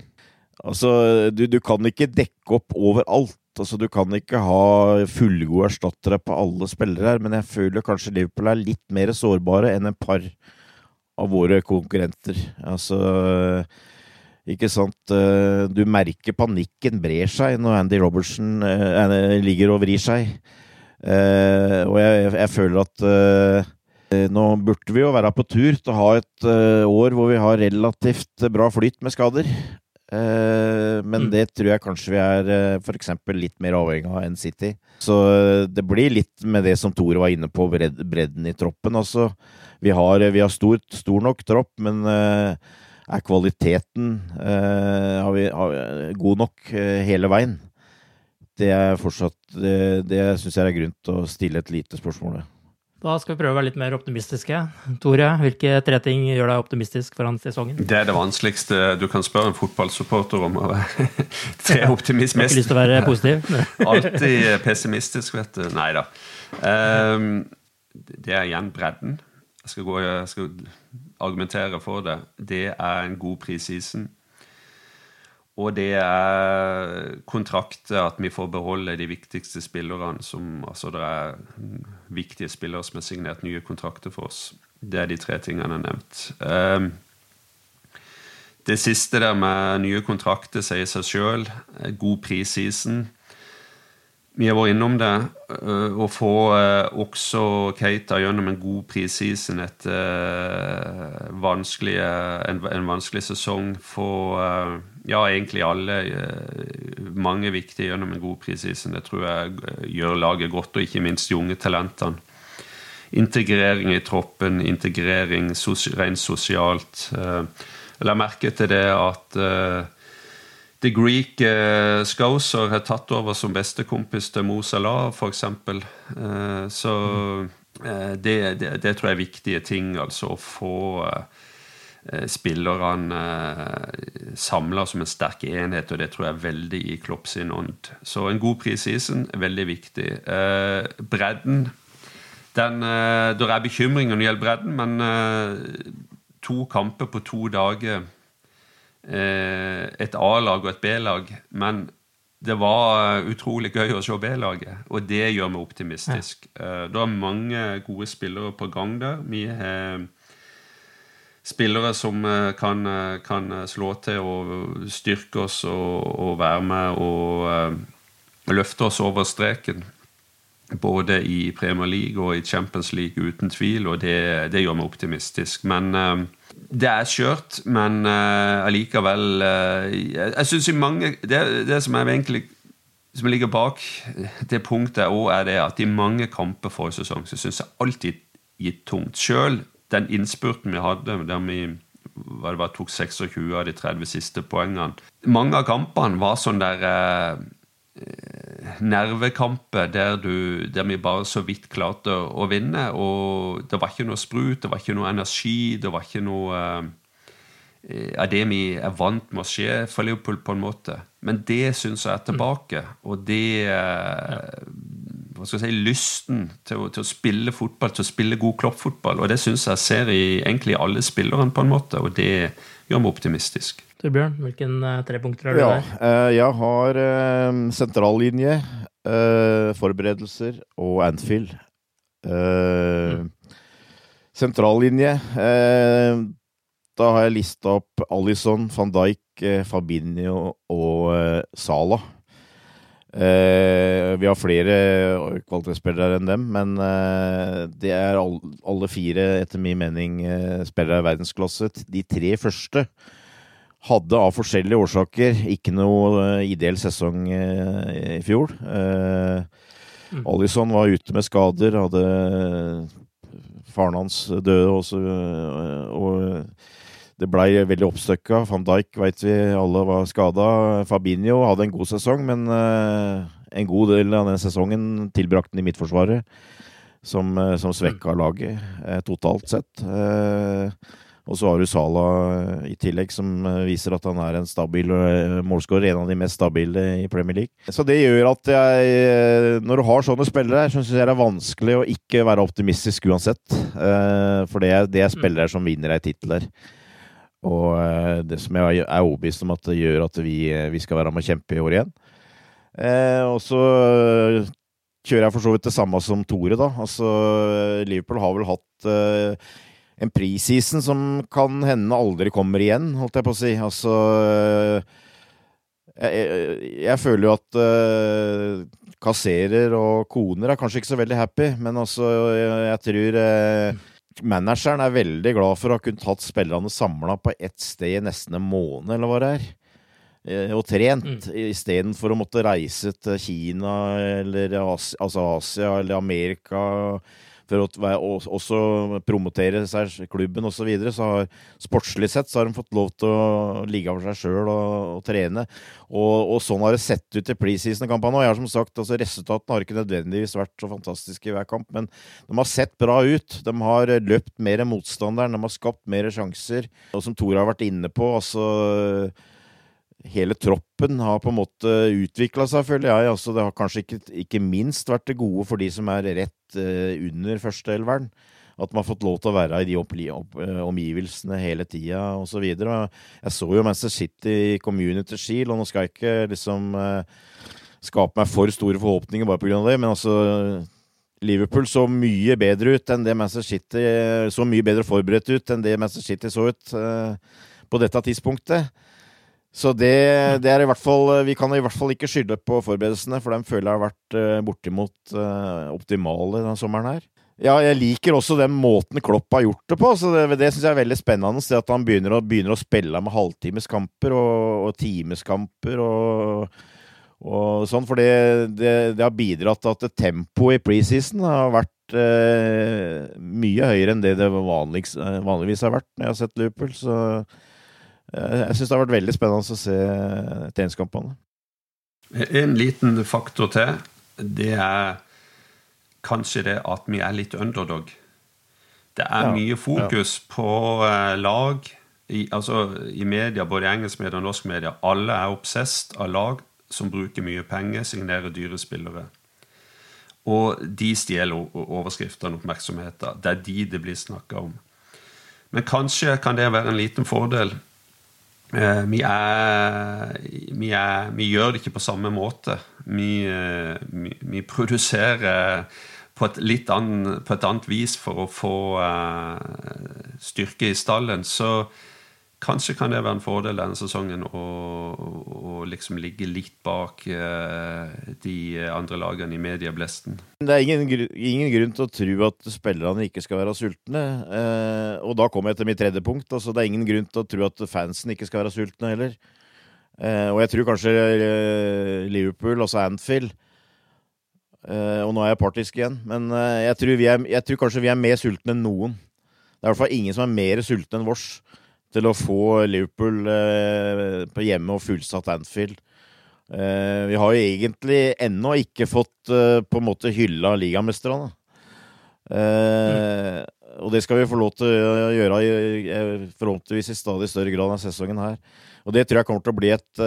altså, du, du kan ikke dekke opp overalt. Altså, du kan ikke ha fullgode erstattere på alle spillere her, men jeg føler kanskje Liverpool er litt mer sårbare enn en par av våre konkurrenter. Altså ikke sant? eh, Du merker panikken brer seg når Andy Robertson eh, ligger og vrir seg. Eh, og jeg, jeg føler at eh, nå burde vi jo være på tur til å ha et eh, år hvor vi har relativt bra flyt med skader. Eh, men det tror jeg kanskje vi er f.eks. litt mer avhengig av enn City. Så eh, det blir litt med det som Tore var inne på, bredden i troppen. Altså, vi har, vi har stor, stor nok tropp, men eh, er kvaliteten eh, har vi, har, god nok eh, hele veien? Det er fortsatt Det, det syns jeg er grunn til å stille et lite spørsmål ved. Da skal vi prøve å være litt mer optimistiske. Tore, hvilke tre ting gjør deg optimistisk foran sesongen? Det er det vanskeligste du kan spørre en fotballsupporter om. Tre Du optimist. har ikke lyst til å være positiv? Alltid pessimistisk, vet du. Nei da. Um, det er igjen bredden. Jeg skal, gå, jeg skal argumentere for det. Det er en god prisisen. Og det er kontrakter, at vi får beholde de viktigste spillerne. Som, altså det er viktige spillere som har signert nye kontrakter for oss. Det er de tre tingene jeg har nevnt. Ehm, det siste der med nye kontrakter sier seg sjøl. God preseason. Vi har vært innom det. øh, Å få øh, også Keita gjennom en god prisseason etter øh, en, vanskelig sesong. Få ja, egentlig alle, mange viktige gjennom en god prisseason. Det tror jeg gjør laget godt, og ikke minst de unge talentene. Integrering i troppen, integrering rent sosialt. Jeg la merke til det at The Greek eh, Scouser har tatt over som bestekompis til Mo Salah, f.eks. Eh, så eh, det, det, det tror jeg er viktige ting, altså å få eh, spillerne eh, samla som en sterk enhet, og det tror jeg er veldig i Klopp sin ånd. Så en god preseason er veldig viktig. Eh, bredden den, eh, Det er bekymringer når det gjelder bredden, men eh, to kamper på to dager et A-lag og et B-lag. Men det var eh, utrolig gøy å se B-laget, og det gjør meg optimistisk. Ja. det er mange gode spillere på gang der. Vi har spillere som eh, kan, eh, kan slå til og styrke oss og, og være med og eh, løfte oss over streken. Både i Premier League og i Champions League, uten tvil, og det, det gjør meg optimistisk. Men eh, det er skjørt, men eh, allikevel uh, Jeg, jeg syns i mange det, det som er egentlig som ligger bak det punktet, også er det at i mange kamper forrige sesong så syns jeg alltid gitt tungt. Sjøl den innspurten vi hadde, der vi var, tok 26 av de 30 siste poengene Mange av kampene var sånn der eh, nervekamper der, du, der vi bare så vidt klarte å, vinne. Og det var ikke noe sprut, det var ikke noe energi, det var ikke noe eh, av det vi er vant med å skje for Liverpool, på en måte. Men det syns jeg er tilbake. Og det eh, hva skal jeg si, Lysten til å, til å spille fotball, til å spille god kloppfotball. Og det syns jeg ser i egentlig alle spillerne, på en måte. Og det gjør meg optimistisk. Torbjørn, hvilken trepunkter tre punkter har du Ja, der? eh, jeg har eh, sentrallinje, eh, forberedelser og Anfield. Eh, Sentrallinje eh, Da har jeg lista opp Alison, van Dijk, eh, Fabinho og eh, Salah. Eh, vi har flere kvalitetsspillere enn dem, men eh, det er alle fire, etter min mening, eh, spillere i verdensklasse. De tre første hadde av forskjellige årsaker ikke noe eh, ideell sesong eh, i fjor. Eh, Mm. Alison var ute med skader, hadde faren hans døde også, og det blei veldig oppstykka. Van Dijk veit vi alle var skada. Fabinho hadde en god sesong, men en god del av den sesongen tilbrakte han i Midtforsvaret, som, som svekka laget totalt sett. Og så har du Sala eh, i tillegg, som eh, viser at han er en stabil eh, målskårer. En av de mest stabile i Premier League. Så det gjør at jeg, når du har sånne spillere, så syns jeg det er vanskelig å ikke være optimistisk uansett. For det er, det er spillere som vinner ei tittel der. Og det som jeg er overbevist om at det gjør at vi, vi skal være med å kjempe i år igjen. Og så kjører jeg for så vidt det samme som Tore, da. Altså, Liverpool har vel hatt en preseason som kan hende aldri kommer igjen, holdt jeg på å si. Altså Jeg, jeg, jeg føler jo at uh, kasserer og koner er kanskje ikke så veldig happy, men altså, jeg, jeg tror uh, manageren er veldig glad for å ha kunnet hatt spillerne samla på ett sted i nesten en måned, eller hva det er. Eh, Og trent, mm. istedenfor å måtte reise til Kina eller Asia, altså Asia eller Amerika for å også promotere seg, klubben osv. Så, videre, så har sportslig sett så har de fått lov til å ligge for seg sjøl og, og, trene. Og, og, sånn har det sett ut i preseason-kampene. Og jeg har som sagt, altså Resultatene har ikke nødvendigvis vært så fantastiske i hver kamp, men de har sett bra ut. De har løpt mer enn motstanderen, de har skapt mer sjanser. Og som Tor har vært inne på, altså hele troppen har på en måte utvikla seg, føler jeg. Altså, det har kanskje ikke, ikke, minst vært det gode for de som er rett uh, under førsteelveren. At man har fått lov til å være i de uh, omgivelsene hele tida osv. Jeg så jo Manchester City i Community Shield, og nå skal jeg ikke liksom uh, skape meg for store forhåpninger bare pga. det, men altså Liverpool så mye bedre ut enn det Manchester City Så mye bedre forberedt ut enn det Manchester City så ut på dette tidspunktet. Så det, det, er i hvert fall Vi kan i hvert fall ikke skylde på forberedelsene, for de føler jeg har vært uh, bortimot uh, optimale denne sommeren her. Ja, jeg liker også den måten Klopp har gjort det på. så Det, det syns jeg er veldig spennende. Det at han begynner å, begynner å spille med halvtimeskamper og, og timeskamper og, og sånn. For det, det, det, har bidratt til at tempoet i preseason har vært eh, mye høyere enn det det vanligvis har vært når jeg har sett Liverpool. så jeg syns det har vært veldig spennende å se treningskampene. En liten faktor til. Det er kanskje det at vi er litt underdog. Det er ja, mye fokus ja. på uh, lag. I, altså, I media, både engelsk media og norsk media, alle er obsesst av lag som bruker mye penger, signerer dyre spillere. Og de stjeler overskriftene og oppmerksomheten. Det er de det blir snakka om. Men kanskje kan det være en liten fordel Eh, vi, er, vi, er, vi, gjør det ikke på samme måte. Vi, eh, vi produserer på et, litt annet, på et annet vis for å få uh, styrke i stallen. Så kanskje kan det være en fordel denne sesongen å, å liksom ligge litt bak uh, de andre lagene i medieblesten. Det er ingen, ingen, grunn til å tro at spillerne ikke skal være sultne. Uh, og da kommer jeg til mitt tredje punkt. Altså, det er ingen grunn til å tro at fansen ikke skal være sultne heller. Uh, og jeg tror kanskje Liverpool, altså Anfield Og nå er jeg partisk igjen, men jeg tror, er, jeg, tror kanskje vi er mer sultne enn noen. Det er i hvert fall ingen som er mer sultne enn vårs til å få Liverpool eh, på hjemme og fullsatt Anfield. Eh, vi har jo egentlig ennå ikke fått eh, på en måte hylla ligamesterne. Mm. Og det skal vi få lov til å gjøre forhåpentligvis i stadig større grad enn sesongen her. Og det tror jeg kommer til å bli et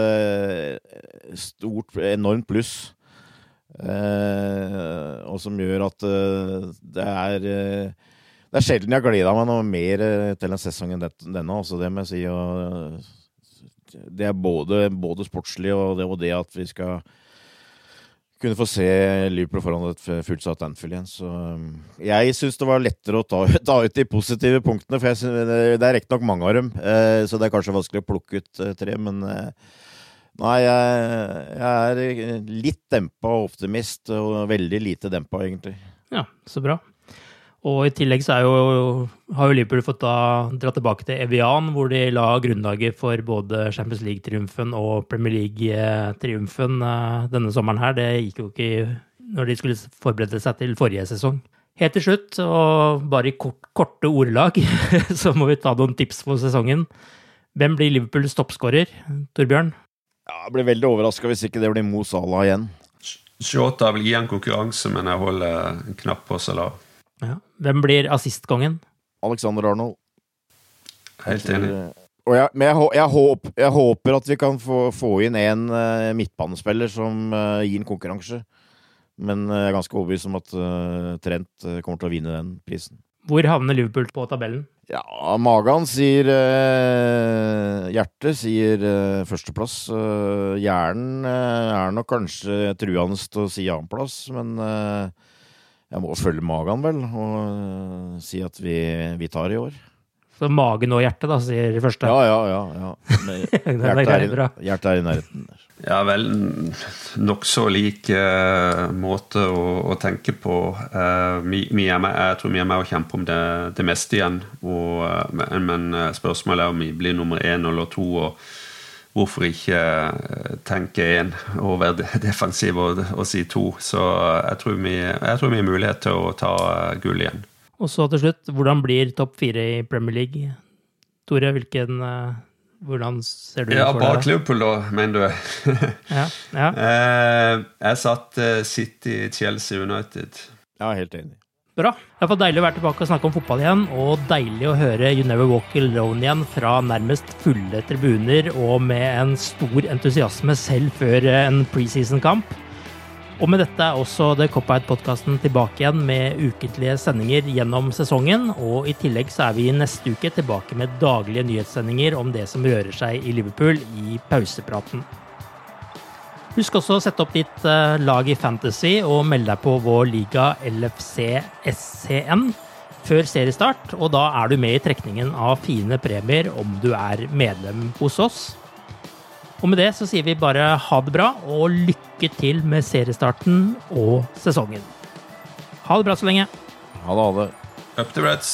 stort, enormt pluss. og som gjør at det er det er sjelden jeg har gleda meg noe mer eh, til en sesong enn denne. Altså det må jeg si. Og det er både, både sportslig og det, og det at vi skal kunne få se Liverpool foran et fullsatt Anfield igjen. Så um, jeg syns det var lettere å ta, ta, ut de positive punktene, for synes, det er riktignok mange av dem. Eh, så det er kanskje vanskelig å plukke ut eh, tre, men Nei, jeg, jeg er litt dempa optimist, og veldig lite dempa, egentlig. Ja, så bra. Og i tillegg så jo, har jo Liverpool fått da dra tilbake til Evian, hvor de la grunnlaget for både Champions League-triumfen og Premier League-triumfen eh, denne sommeren her. Det gikk jo ikke når de skulle forberede seg til forrige sesong. Helt til slutt, og bare i kort, korte ordelag, så må vi ta noen tips for sesongen. Hvem blir Liverpools toppskårer, Torbjørn? Ja, jeg blir veldig overraska hvis ikke det blir Mo Salah igjen. Shota vil gi en konkurranse, men jeg holder en knapp på Salah. Ja. Hvem blir assistkongen? Alexander Arnold. Helt enig. Jeg, men jeg, jeg, håper, jeg, håper, at vi kan få, få inn en uh, midtbanespiller som uh, gir en konkurranse. Men uh, jeg er ganske overbevist om at Trent kommer til å vinne den prisen. Hvor havner Liverpool på tabellen? Ja, magen sier Hjertet sier førsteplass. hjernen er nok kanskje truende til å si annenplass, men jeg må følge magen, vel, og uh, si at vi, vi, tar i år. Så magen og hjertet, da, sier de første? Ja, ja, ja. ja. Hjertet, er, i, hjertet er i nærheten. Ja, vel, nokså lik uh, måte å, å, tenke på. Uh, vi, vi med, jeg tror vi er med å kjempe om det, det meste igjen. Og, uh, men, men, spørsmålet er om vi blir nummer én eller to. og hvorfor ikke eh, tenke én og være defensiv og, og, si to. Så jeg tror, vi, jeg tror vi har mulighet til å ta eh, gull igjen. Og så til slutt, hvordan blir topp fire i Premier League? Tore, hvilken eh, hvordan ser du ja, for deg? Bak Liverpool, da, mener du? ja, ja. Jeg satt City, Chelsea, United. Ja, helt enig. Bra. Det er deilig å være tilbake og snakke om fotball igjen, og deilig å høre You Never Walk Alone igjen fra nærmest fulle tribuner og med en stor entusiasme selv før en preseason-kamp. Og med dette er også The Cop-Out-podkasten tilbake igjen med ukentlige sendinger gjennom sesongen. Og i tillegg så er vi neste uke tilbake med daglige nyhetssendinger om det som rører seg i Liverpool i pausepraten. Husk også å sette opp ditt uh, lag i Fantasy og melde deg på vår liga LFC SCN før seriestart. Og da er du med i trekningen av fine premier om du er medlem hos oss. Og med det så sier vi bare ha det bra, og lykke til med seriestarten og sesongen. Ha det bra så lenge. Ha det, ha det. Up to Reds.